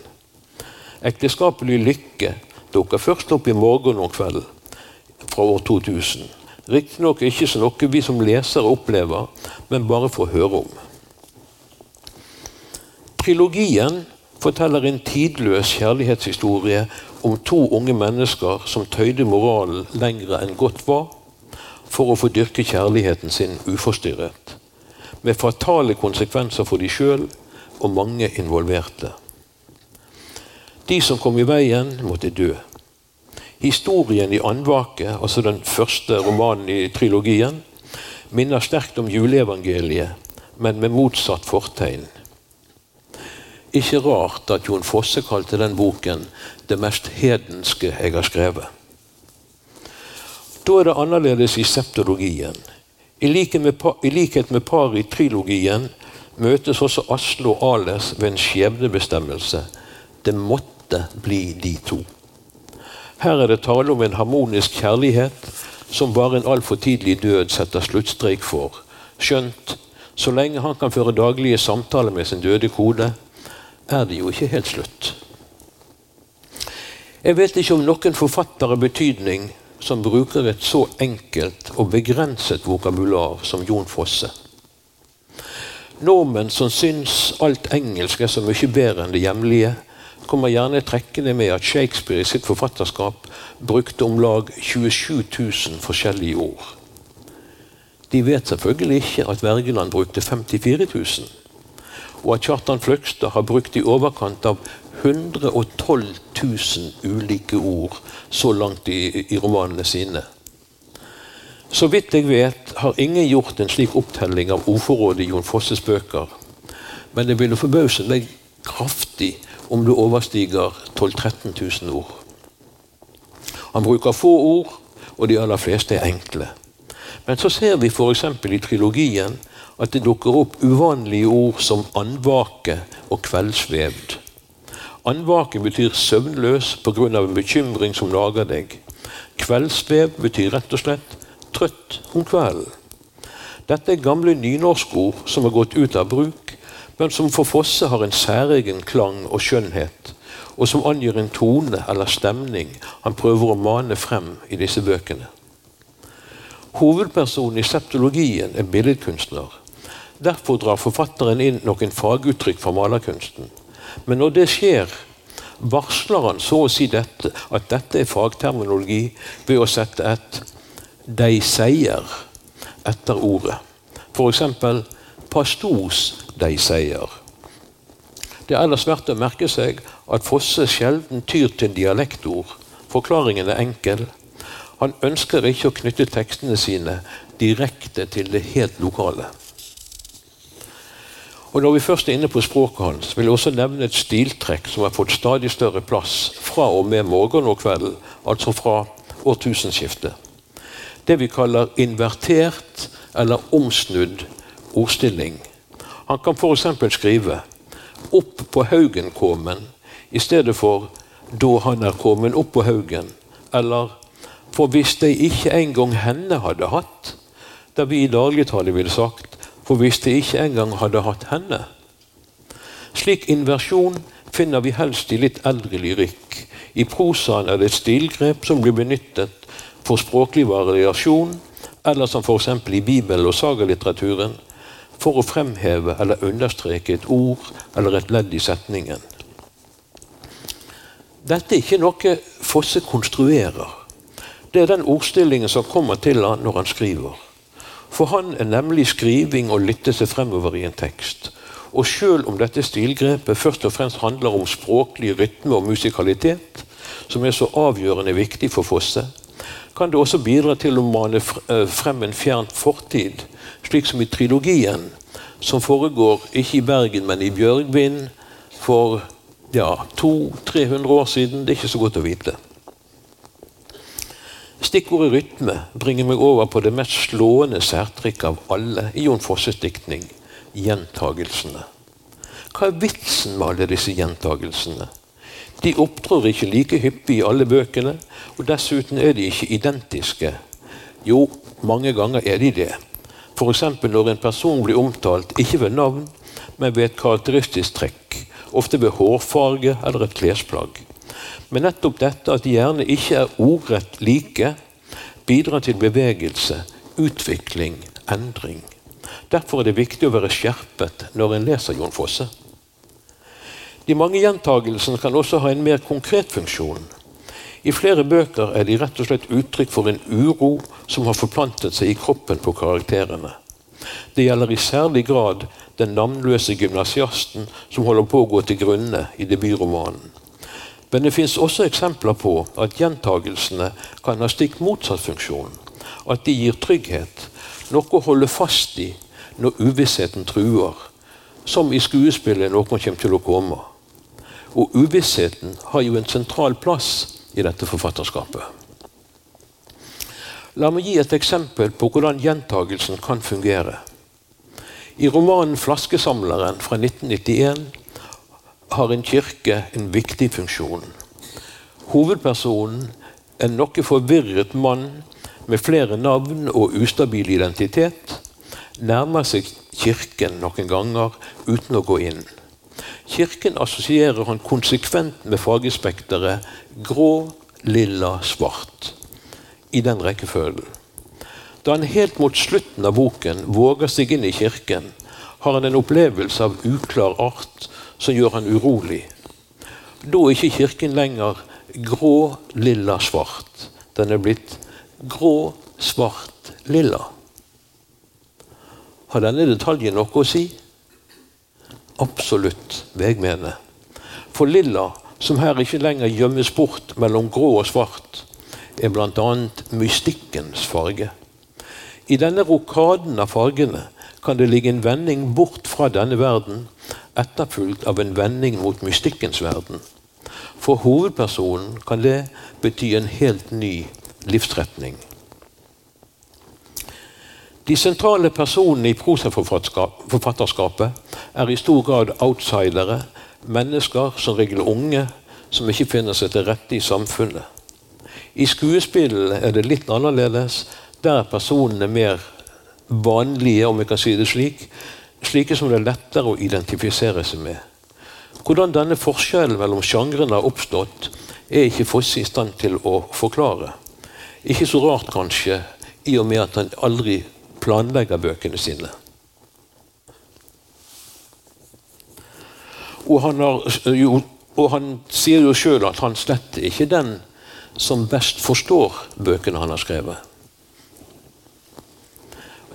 Ekteskapelig lykke dukker først opp i morgen og kveld fra år 2000. Riktignok ikke så noe vi som lesere opplever, men bare får høre om. Trilogien forteller en tidløs kjærlighetshistorie om to unge mennesker som tøyde moralen lengre enn godt var, for å få dyrke kjærligheten sin uforstyrret. Med fatale konsekvenser for de sjøl og mange involverte. De som kom i veien, måtte dø. Historien i Andvake, altså den første romanen i trilogien, minner sterkt om juleevangeliet, men med motsatt fortegn. ikke rart at Jon Fosse kalte den boken 'det mest hedenske jeg har skrevet'. Da er det annerledes i septologien. I likhet med, i likhet med paritrilogien møtes også Asle og Ales ved en skjebnebestemmelse. Det måtte bli de to. Her er det tale om en harmonisk kjærlighet som bare en altfor tidlig død setter sluttstrek for. Skjønt, så lenge han kan føre daglige samtaler med sin døde kode, er det jo ikke helt slutt. Jeg vet ikke om noen forfatter av betydning som bruker et så enkelt og begrenset vokabular som Jon Fosse. Nordmenn som syns alt engelsk er så mye bedre enn det hjemlige, kommer gjerne trekkende med at Shakespeare i sitt forfatterskap brukte om lag 27 000 forskjellige ord. De vet selvfølgelig ikke at Wergeland brukte 54 000, og at Kjartan Fløgstad har brukt i overkant av 112 000 ulike ord så langt i, i romanene sine. Så vidt jeg vet, har ingen gjort en slik opptelling av ordforrådet i Jon Fosses bøker. Men det ville forbause meg kraftig om det overstiger 12 000-13 000 ord. Han bruker få ord, og de aller fleste er enkle. Men så ser vi f.eks. i trilogien at det dukker opp uvanlige ord som andvake og kveldsvevd. Andvake betyr søvnløs pga. en bekymring som lager deg. Kveldsvev betyr rett og slett trøtt om kvelden. Dette er gamle nynorskord som har gått ut av bruk, men som for Fosse har en særegen klang og skjønnhet, og som angir en tone eller stemning han prøver å mane frem i disse bøkene. Hovedpersonen i septologien er billedkunstner. Derfor drar forfatteren inn noen faguttrykk fra malerkunsten. Men når det skjer, varsler han så å si dette, at dette er fagterminologi ved å sette et 'de sier' etter ordet. F.eks. 'pastos de sier'. Det er ellers verdt å merke seg at Fosse sjelden tyr til dialektord. Forklaringen er enkel. Han ønsker ikke å knytte tekstene sine direkte til det helt lokale. Og Når vi først er inne på språket hans, vil jeg også nevne et stiltrekk som har fått stadig større plass fra og med morgen og kveld, altså fra årtusenskiftet. Det vi kaller invertert eller omsnudd ordstilling. Han kan f.eks. skrive 'opp på haugen kommen' i stedet for 'da han er kommet opp på haugen', eller for hvis de ikke engang henne hadde hatt, der vi i dagligtale ville sagt for hvis de ikke engang hadde hatt henne. Slik inversjon finner vi helst i litt eldre lyrikk. I prosaen er det et stilgrep som blir benyttet for språklig variasjon, eller som f.eks. i bibel- og sagalitteraturen, for å fremheve eller understreke et ord eller et ledd i setningen. Dette er ikke noe Fosse konstruerer. Det er den ordstillingen som kommer til han når han skriver. For han er nemlig skriving å lytte seg fremover i en tekst. Og sjøl om dette stilgrepet først og fremst handler om språklig rytme og musikalitet, som er så avgjørende viktig for Fosse, kan det også bidra til å mane eh, frem en fjern fortid, slik som i trilogien, som foregår ikke i Bergen, men i Bjørgvin for ja, 200-300 år siden. Det er ikke så godt å vite. Stikkordet rytme bringer meg over på det mest slående særtrykket av alle i Jon Fosses diktning gjentagelsene. Hva er vitsen med alle disse gjentagelsene? De opptrår ikke like hyppig i alle bøkene, og dessuten er de ikke identiske. Jo, mange ganger er de det. F.eks. når en person blir omtalt ikke ved navn, men ved et karakteristisk trekk. Ofte ved hårfarge eller et klesplagg. Men nettopp dette at de gjerne ikke er ordrett like, bidrar til bevegelse, utvikling, endring. Derfor er det viktig å være skjerpet når en leser Jon Fosse. De mange gjentagelsene kan også ha en mer konkret funksjon. I flere bøker er de rett og slett uttrykk for en uro som har forplantet seg i kroppen på karakterene. Det gjelder i særlig grad den navnløse gymnasiasten som holder på å gå til grunne i debutromanen. Men det finnes også eksempler på at gjentagelsene kan ha stikk motsatt funksjon. At de gir trygghet, noe å holde fast i når uvissheten truer. som i skuespillet 'Noen kommer til å komme'. Og uvissheten har jo en sentral plass i dette forfatterskapet. La meg gi et eksempel på hvordan gjentagelsen kan fungere. I romanen 'Flaskesamleren' fra 1991 har en kirke en viktig funksjon. Hovedpersonen, en noe forvirret mann med flere navn og ustabil identitet, nærmer seg kirken noen ganger uten å gå inn. Kirken assosierer han konsekvent med fargespekteret grå, lilla, svart. I den rekkefølgen. Da han helt mot slutten av boken våger seg inn i kirken, har han en opplevelse av uklar art som gjør han urolig. Da er ikke kirken lenger grå, lilla, svart. Den er blitt grå, svart, lilla. Har denne detaljen noe å si? Absolutt, vil jeg mene. For lilla, som her ikke lenger gjemmes bort mellom grå og svart, er bl.a. mystikkens farge. I denne rokaden av fargene kan det ligge en vending bort fra denne verden, etterfulgt av en vending mot mystikkens verden. For hovedpersonen kan det bety en helt ny livsretning. De sentrale personene i prosaforfatterskapet er i stor grad outsidere, mennesker, som regel unge, som ikke finner seg til rette i samfunnet. I skuespillene er det litt annerledes. Der er personene mer vanlige, om vi kan si det slik. Slike som det er lettere å identifisere seg med. Hvordan denne forskjellen mellom sjangrene har oppstått, er ikke Fosse i stand til å forklare. Ikke så rart, kanskje, i og med at han aldri planlegger bøkene sine. Og han, har, jo, og han sier jo sjøl at han slett ikke er den som best forstår bøkene han har skrevet.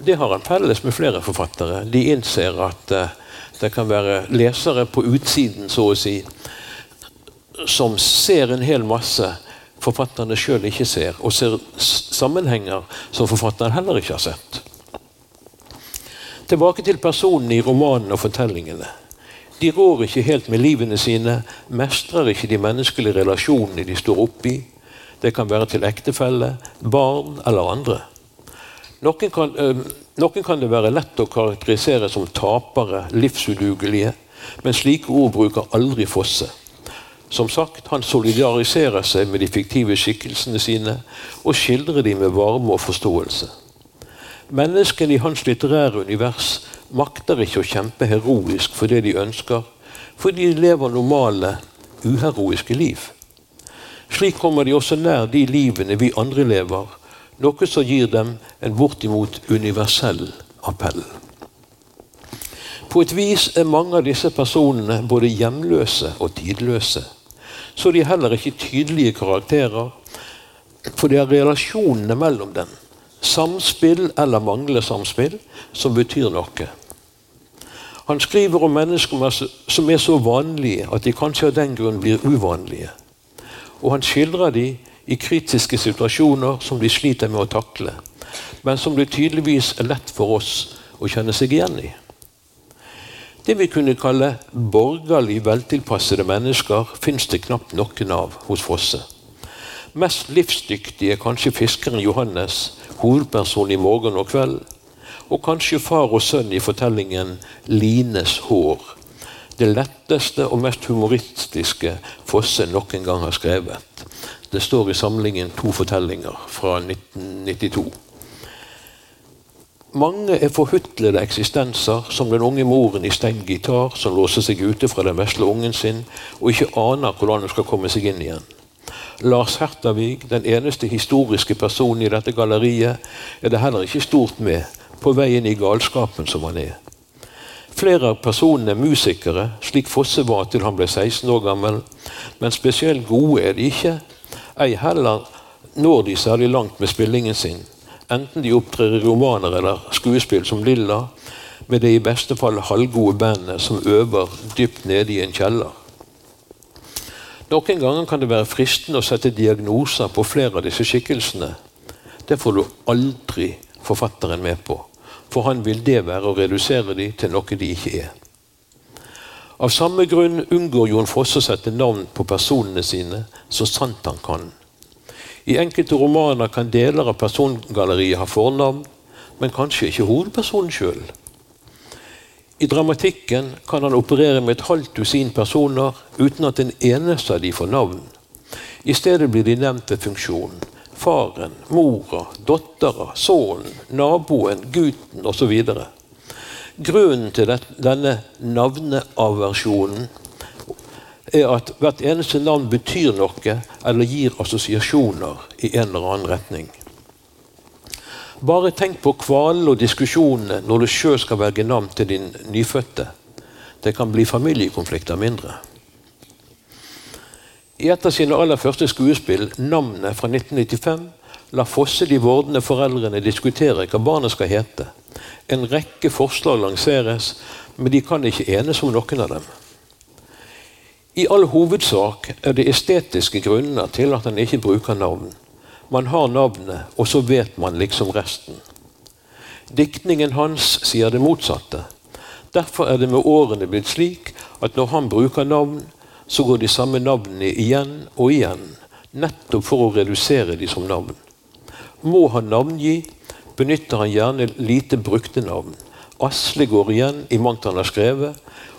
Det har han felles med flere forfattere. De innser at uh, det kan være lesere på utsiden, så å si, som ser en hel masse forfatterne sjøl ikke ser, og ser sammenhenger som forfatteren heller ikke har sett. Tilbake til personene i romanene og fortellingene. De rår ikke helt med livene sine, mestrer ikke de menneskelige relasjonene de står oppi. Det kan være til ektefelle, barn eller andre. Noen kan, øh, noen kan det være lett å karakterisere som tapere, livsudugelige, men slike ord bruker aldri Fosse. Som sagt, Han solidariserer seg med de fiktive skikkelsene sine og skildrer dem med varme og forståelse. Menneskene i hans litterære univers makter ikke å kjempe heroisk for det de ønsker, fordi de lever normale, uheroiske liv. Slik kommer de også nær de livene vi andre lever, noe som gir dem en bortimot universell appell. På et vis er mange av disse personene både hjemløse og tidløse. Så de er heller ikke tydelige karakterer, for det er relasjonene mellom dem samspill eller manglende samspill som betyr noe. Han skriver om mennesker som er så vanlige at de kanskje av den grunn blir uvanlige. Og han skildrer de i kritiske situasjoner som de sliter med å takle, men som det tydeligvis er lett for oss å kjenne seg igjen i. Det vi kunne kalle borgerlig veltilpassede mennesker, fins det knapt noen av hos Fosse. Mest livsdyktige kanskje fiskeren Johannes, hovedperson i Morgen og kveld. Og kanskje far og sønn i fortellingen 'Lines hår'. Det letteste og mest humoristiske Fosse noen gang har skrevet. Det står i samlingen To fortellinger fra 1992. Mange er forhutlede eksistenser, som den unge moren i stengt gitar som låser seg ute fra den vesle ungen sin og ikke aner hvordan hun skal komme seg inn igjen. Lars Hertavig, den eneste historiske personen i dette galleriet, er det heller ikke stort med på veien i galskapen som han er. Flere av personene er musikere, slik Fosse var til han ble 16 år gammel, men spesielt gode er de ikke. Ei heller når de særlig langt med spillingen sin, enten de opptrer i romaner eller skuespill som Lilla, med det i beste fall halvgode bandet som øver dypt nede i en kjeller. Noen ganger kan det være fristende å sette diagnoser på flere av disse skikkelsene. Det får du aldri forfatteren med på, for han vil det være å redusere dem til noe de ikke er. Av samme grunn unngår Jon Fosse å sette navn på personene sine så sant han kan. I enkelte romaner kan deler av persongalleriet ha fornavn, men kanskje ikke hovedpersonen sjøl. I dramatikken kan han operere med et halvt dusin personer uten at en eneste av de får navn. I stedet blir de nevnt ved funksjon. Faren, mora, dattera, sønnen, naboen, gutten osv. Grunnen til denne navneaversjonen er at hvert eneste navn betyr noe eller gir assosiasjoner i en eller annen retning. Bare tenk på kvalen og diskusjonene når du sjøl skal velge navn til din nyfødte. Det kan bli familiekonflikter mindre. I et av sine aller første skuespill, 'Navnet', fra 1995, la Fosse de vordende foreldrene diskutere hva barnet skal hete. En rekke forslag lanseres, men de kan ikke enes om noen av dem. I all hovedsak er det estetiske grunner til at han ikke bruker navn. Man har navnet, og så vet man liksom resten. Diktningen hans sier det motsatte. Derfor er det med årene blitt slik at når han bruker navn, så går de samme navnene igjen og igjen, nettopp for å redusere de som navn. Må han navngi, benytter han gjerne lite brukte navn. Asle går igjen i mangt han har skrevet,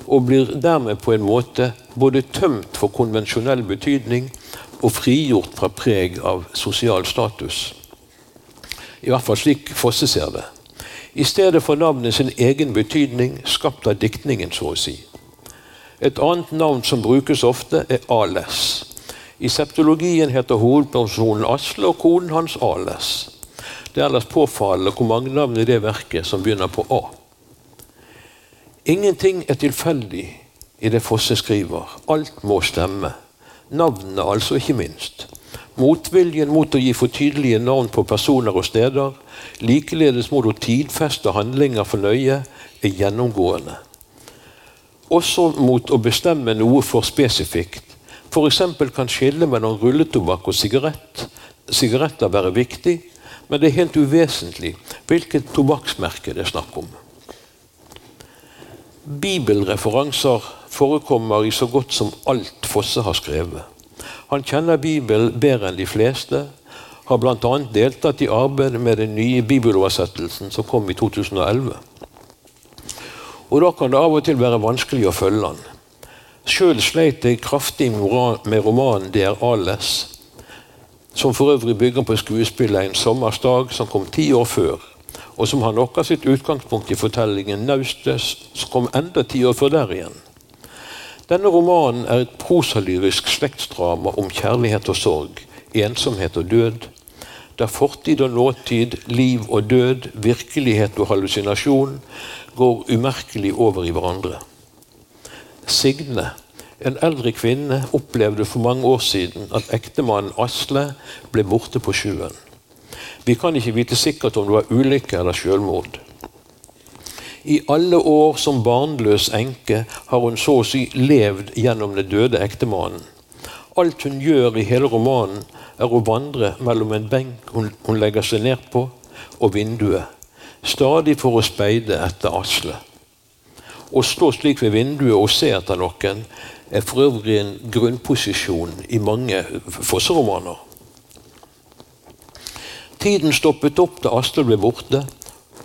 og blir dermed på en måte både tømt for konvensjonell betydning og frigjort fra preg av sosial status. I hvert fall slik Fosse ser det. I stedet får navnet sin egen betydning, skapt av diktningen, så å si. Et annet navn som brukes ofte, er Ales. I septologien heter hovedpersonen Asle og konen hans Ales. Det er ellers påfallende hvor mange navn i det verket som begynner på A. Ingenting er tilfeldig i det Fosse skriver. Alt må stemme. Navnene altså, ikke minst. Motviljen mot å gi for tydelige navn på personer og steder, likeledes mot å tidfeste handlinger for nøye, er gjennomgående. Også mot å bestemme noe for spesifikt. F.eks. kan skillet mellom rulletobakk og sigarett, sigaretter være viktig, men det er helt uvesentlig hvilket tobakksmerke det er snakk om. Bibelreferanser forekommer i så godt som alt Fosse har skrevet. Han kjenner Bibelen bedre enn de fleste, har bl.a. deltatt i arbeidet med den nye bibeloversettelsen som kom i 2011. Og Da kan det av og til være vanskelig å følge han. Sjøl sleit jeg kraftig med romanen 'Det er Ales', som for øvrig bygger på skuespillet 'En sommersdag', som kom ti år før, og som har noe av sitt utgangspunkt i fortellingen 'Naustes', som kom enda ti år før der igjen. Denne romanen er et prosalyrisk slektsdrama om kjærlighet og sorg, ensomhet og død, der fortid og nåtid, liv og død, virkelighet og hallusinasjon går umerkelig over i hverandre. Signe, en eldre kvinne, opplevde for mange år siden at ektemannen Asle ble borte på sjøen. Vi kan ikke vite sikkert om det var ulykke eller selvmord. I alle år som barnløs enke har hun så å si levd gjennom den døde ektemannen. Alt hun gjør i hele romanen, er å vandre mellom en benk hun, hun legger seg ned på, og vinduet. Stadig for å speide etter Asle. Å stå slik ved vinduet og se etter noen er for øvrig en grunnposisjon i mange Fosse-romaner. Tiden stoppet opp da Astrid ble borte.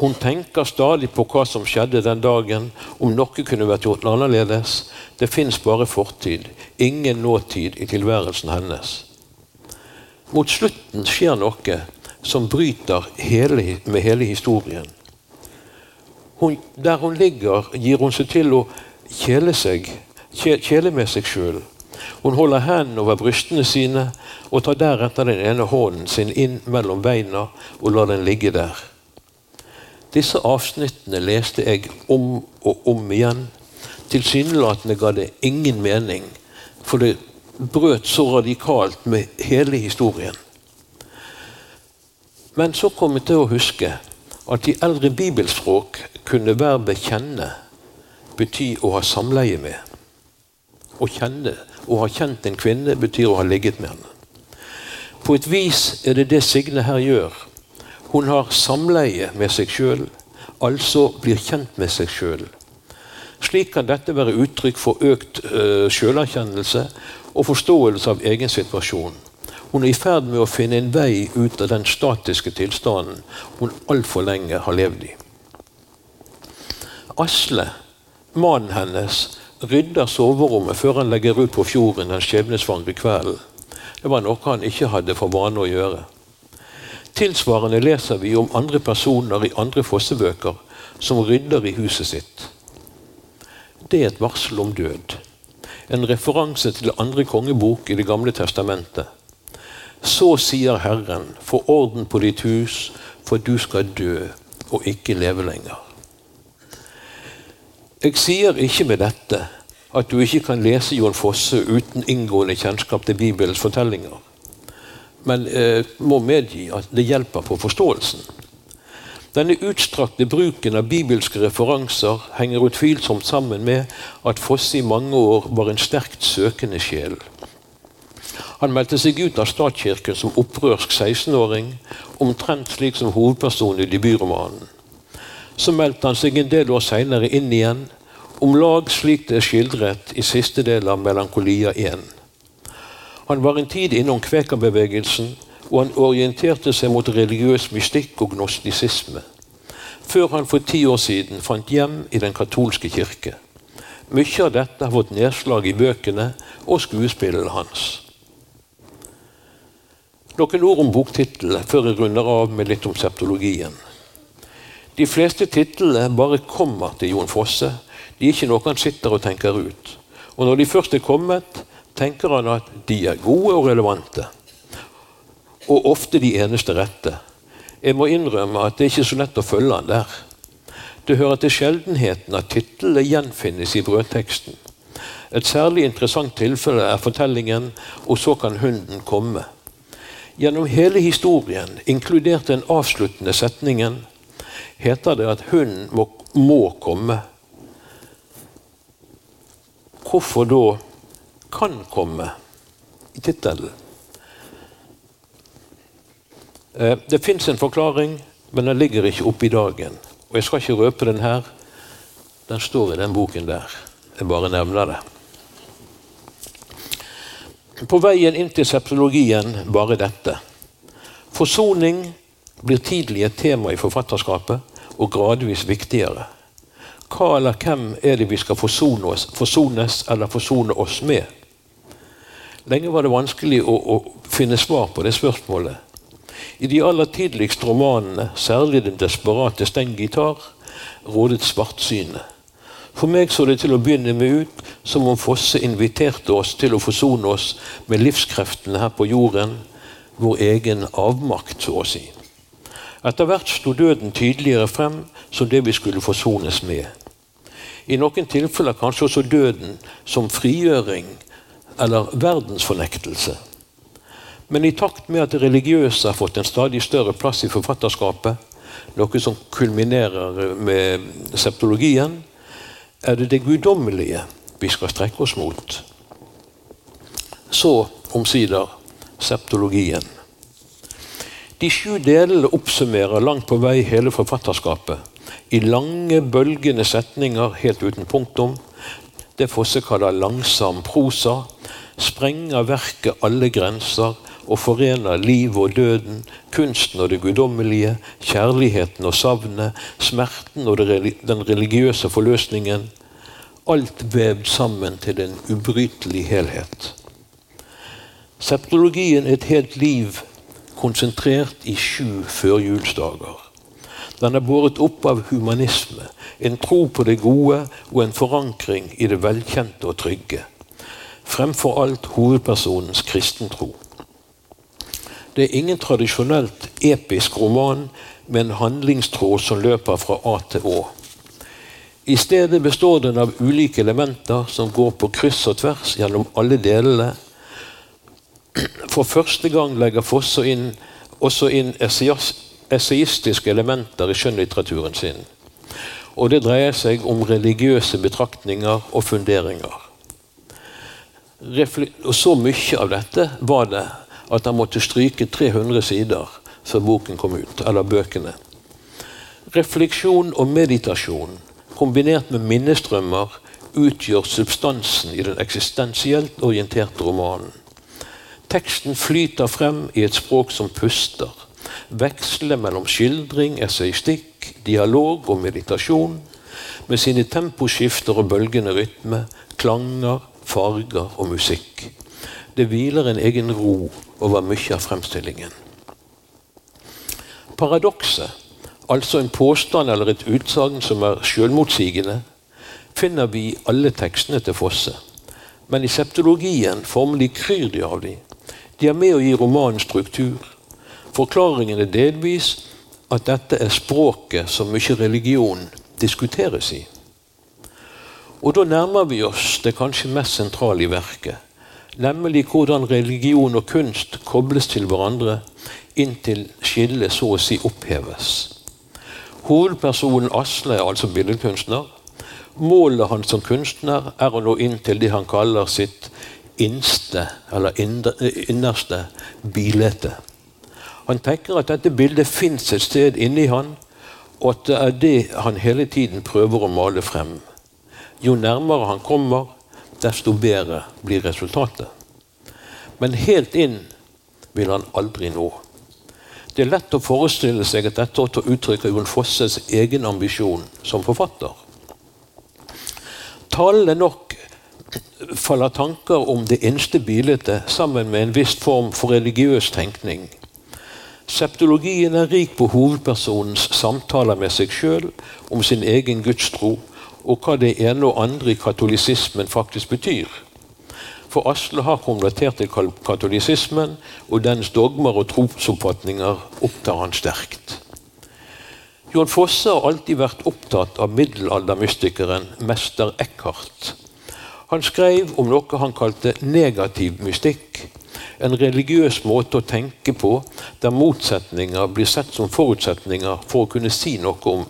Hun tenker stadig på hva som skjedde den dagen, om noe kunne vært gjort annerledes. Det fins bare fortid, ingen nåtid i tilværelsen hennes. Mot slutten skjer noe som bryter hele, med hele historien. Hun, der hun ligger, gir hun seg til å kjele, seg, kjele med seg sjøl. Hun holder hendene over brystene sine og tar deretter den ene hånden sin inn mellom beina og lar den ligge der. Disse avsnittene leste jeg om og om igjen. Tilsynelatende ga det ingen mening, for det brøt så radikalt med hele historien. Men så kom jeg til å huske at i eldre bibelspråk kunne verbet 'kjenne' bety å ha samleie med. Å kjenne, å ha kjent en kvinne, betyr å ha ligget med henne. På et vis er det det Signe her gjør. Hun har samleie med seg sjøl, altså blir kjent med seg sjøl. Slik kan dette være uttrykk for økt uh, selverkjennelse og forståelse av egen situasjon. Hun er i ferd med å finne en vei ut av den statiske tilstanden hun altfor lenge har levd i. Asle, mannen hennes, rydder soverommet før han legger ut på fjorden den skjebnesvangre kvelden. Det var noe han ikke hadde for vane å gjøre. Tilsvarende leser vi om andre personer i andre fossebøker som rydder i huset sitt. Det er et varsel om død. En referanse til andre kongebok i Det gamle testamentet. Så sier Herren, få orden på ditt hus, for du skal dø og ikke leve lenger. Jeg sier ikke med dette at du ikke kan lese Jon Fosse uten inngående kjennskap til Bibelens fortellinger, men eh, må medgi at det hjelper på forståelsen. Denne utstrakte bruken av bibelske referanser henger utvilsomt sammen med at Fosse i mange år var en sterkt søkende sjel. Han meldte seg ut av statskirken som opprørsk 16-åring, omtrent slik som hovedpersonen i debutromanen. Så meldte han seg en del år seinere inn igjen, om lag slik det er skildret i siste del av Melankolia 1. Han var en tid innom kvekerbevegelsen, og han orienterte seg mot religiøs mystikk og gnostisisme, før han for ti år siden fant hjem i den katolske kirke. Mye av dette har fått nedslag i bøkene og skuespillene hans. Noen ord om boktittelen før jeg runder av med litt om septologien. De fleste titlene bare kommer til Jon Fosse. De er ikke noe han sitter og tenker ut. Og når de først er kommet, tenker han at de er gode og relevante. Og ofte de eneste rette. Jeg må innrømme at det er ikke så lett å følge han der. Det hører til sjeldenheten at titlene gjenfinnes i brødteksten. Et særlig interessant tilfelle er fortellingen 'Og så kan hunden komme'. Gjennom hele historien, inkludert den avsluttende setningen, heter det at hunden må, komme. Hvorfor da kan komme i tittelen? Eh, det fins en forklaring, men den ligger ikke oppe i dagen. Og Jeg skal ikke røpe den her. Den står i den boken der. Jeg bare nevner det. På veien inn til septologien bare dette. Forsoning blir tidlig et tema i forfatterskapet, og gradvis viktigere. Hva eller hvem er det vi skal forsone oss, forsones eller forsone oss med? Lenge var det vanskelig å, å finne svar på det spørsmålet. I de aller tidligste romanene, særlig den desperate Stengitar, rådet svartsynet. For meg så det til å begynne med ut som om Fosse inviterte oss til å forsone oss med livskreftene her på jorden, vår egen avmakt, så å si. Etter hvert sto døden tydeligere frem som det vi skulle forsones med. I noen tilfeller kanskje også døden som frigjøring eller verdensfornektelse. Men i takt med at det religiøse har fått en stadig større plass i forfatterskapet, noe som kulminerer med septologien, er det det guddommelige vi skal strekke oss mot. Så omsider septologien. De sju delene oppsummerer langt på vei hele forfatterskapet. I lange, bølgende setninger helt uten punktum. Det Fosse kaller langsom prosa. Sprenger verket alle grenser og forener livet og døden, kunsten og det guddommelige, kjærligheten og savnet, smerten og den religiøse forløsningen. Alt vevd sammen til en ubrytelig helhet. Septologien er et helt liv konsentrert i sju førjulsdager. Den er båret opp av humanisme, en tro på det gode og en forankring i det velkjente og trygge. Fremfor alt hovedpersonens kristentro. Det er ingen tradisjonelt episk roman med en handlingstråd som løper fra A til Å. I stedet består den av ulike elementer som går på kryss og tvers gjennom alle delene for første gang legger Fosse inn, også inn essayistiske elementer i skjønnlitteraturen sin. Og det dreier seg om religiøse betraktninger og funderinger. Og så mye av dette var det at han måtte stryke 300 sider før boken kom ut, eller bøkene. Refleksjon og meditasjon kombinert med minnestrømmer, utgjør substansen i den eksistensielt orienterte romanen. Teksten flyter frem i et språk som puster, veksler mellom skildring, essaystikk, dialog og meditasjon, med sine temposkifter og bølgende rytme, klanger, farger og musikk. Det hviler en egen ro over mye av fremstillingen. Paradokset, altså en påstand eller et utsagn som er selvmotsigende, finner vi i alle tekstene til Fosse. Men i septologien formelig kryr de av de. De er med å gi romanen struktur. Forklaringen er delvis at dette er språket som mye religion diskuteres i. Og da nærmer vi oss det kanskje mest sentrale i verket, nemlig hvordan religion og kunst kobles til hverandre inntil skillet så å si oppheves. Hovedpersonen Asle er altså billedkunstner. Målet hans som kunstner er å nå inn til det han kaller sitt innste, eller innerste bilete. Han tenker at dette bildet fins et sted inni han, og at det er det han hele tiden prøver å male frem. Jo nærmere han kommer, desto bedre blir resultatet. Men helt inn vil han aldri nå. Det er lett å forestille seg at dette også uttrykker Jon Fosses egen ambisjon som forfatter. Tallene nok faller tanker om det innste bildet sammen med en viss form for religiøs tenkning. Septologien er rik på hovedpersonens samtaler med seg sjøl om sin egen gudstro og hva det ene og andre i katolisismen faktisk betyr. For Asle har konvertert til katolisismen, og dens dogmer og trosoppfatninger opptar han sterkt. John Fosse har alltid vært opptatt av middelaldermystikeren mester Eckhart. Han skrev om noe han kalte negativ mystikk. En religiøs måte å tenke på der motsetninger blir sett som forutsetninger for å kunne si noe om,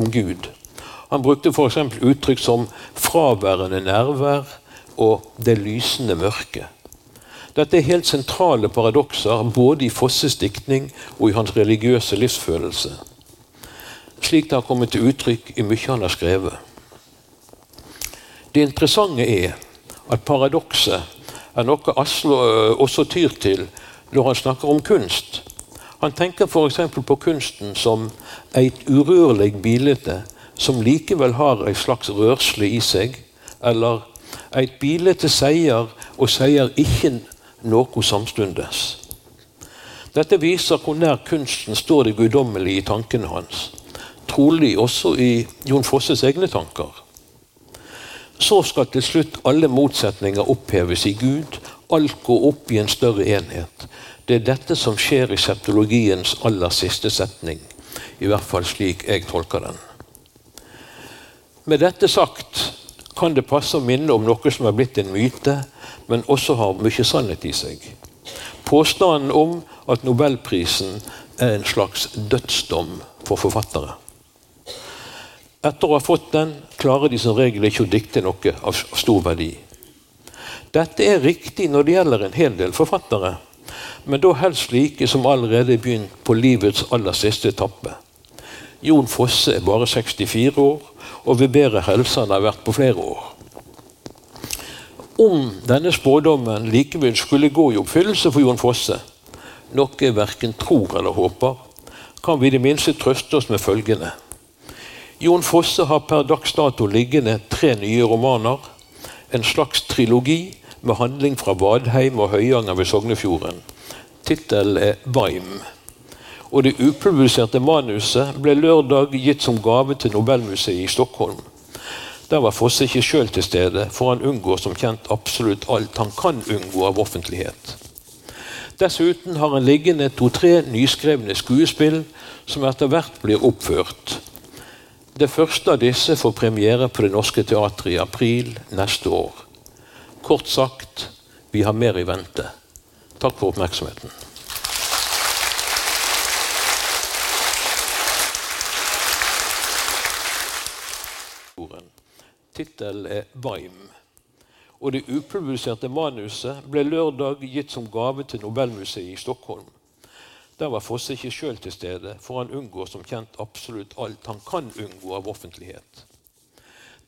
om Gud. Han brukte f.eks. uttrykk som 'fraværende nærvær' og 'det lysende mørke'. Dette er helt sentrale paradokser både i Fosses diktning og i hans religiøse livsfølelse. Slik det har kommet til uttrykk i mye han har skrevet. Det interessante er at paradokset er noe Aslo også tyr til når han snakker om kunst. Han tenker f.eks. på kunsten som et urørlig bilde som likevel har en slags rørsle i seg, eller et bilde sier og sier ikke noe samstundes. Dette viser hvor nær kunsten står det guddommelige i tankene hans. Trolig også i Jon Fosses egne tanker. Så skal til slutt alle motsetninger oppheves i Gud. Alt går opp i en større enhet. Det er dette som skjer i septologiens aller siste setning. I hvert fall slik jeg tolker den. Med dette sagt kan det passe å minne om noe som er blitt en myte, men også har mye sannhet i seg. Påstanden om at nobelprisen er en slags dødsdom for forfattere. Etter å ha fått den klarer de som regel ikke å dikte noe av stor verdi. Dette er riktig når det gjelder en hel del forfattere, men da helst slike som allerede er begynt på livets aller siste etappe. Jon Fosse er bare 64 år og ved bedre helse enn det har vært på flere år. Om denne spådommen likevel skulle gå i oppfyllelse for Jon Fosse, noe jeg verken tror eller håper, kan vi i det minste trøste oss med følgende. Jon Fosse har per dags dato liggende tre nye romaner. En slags trilogi med handling fra Vadheim og Høyanger ved Sognefjorden. Tittelen er Vaim og det upubliserte manuset ble lørdag gitt som gave til Nobelmuseet i Stockholm. Der var Fosse ikke sjøl til stede, for han unngår som kjent absolutt alt han kan unngå av offentlighet. Dessuten har han liggende to-tre nyskrevne skuespill som etter hvert blir oppført. Det første av disse får premiere på Det Norske Teatret i april neste år. Kort sagt vi har mer i vente. Takk for oppmerksomheten. Tittelen er Vaim. Og det upubliserte manuset ble lørdag gitt som gave til Nobelmuseet i Stockholm. Der var Fosse ikke sjøl til stede, for han unngår som kjent absolutt alt han kan unngå av offentlighet.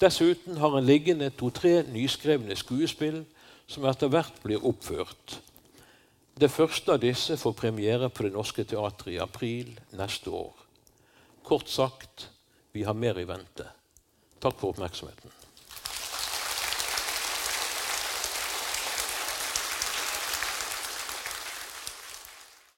Dessuten har han liggende to-tre nyskrevne skuespill som etter hvert blir oppført. Det første av disse får premiere på Det Norske Teatret i april neste år. Kort sagt vi har mer i vente. Takk for oppmerksomheten.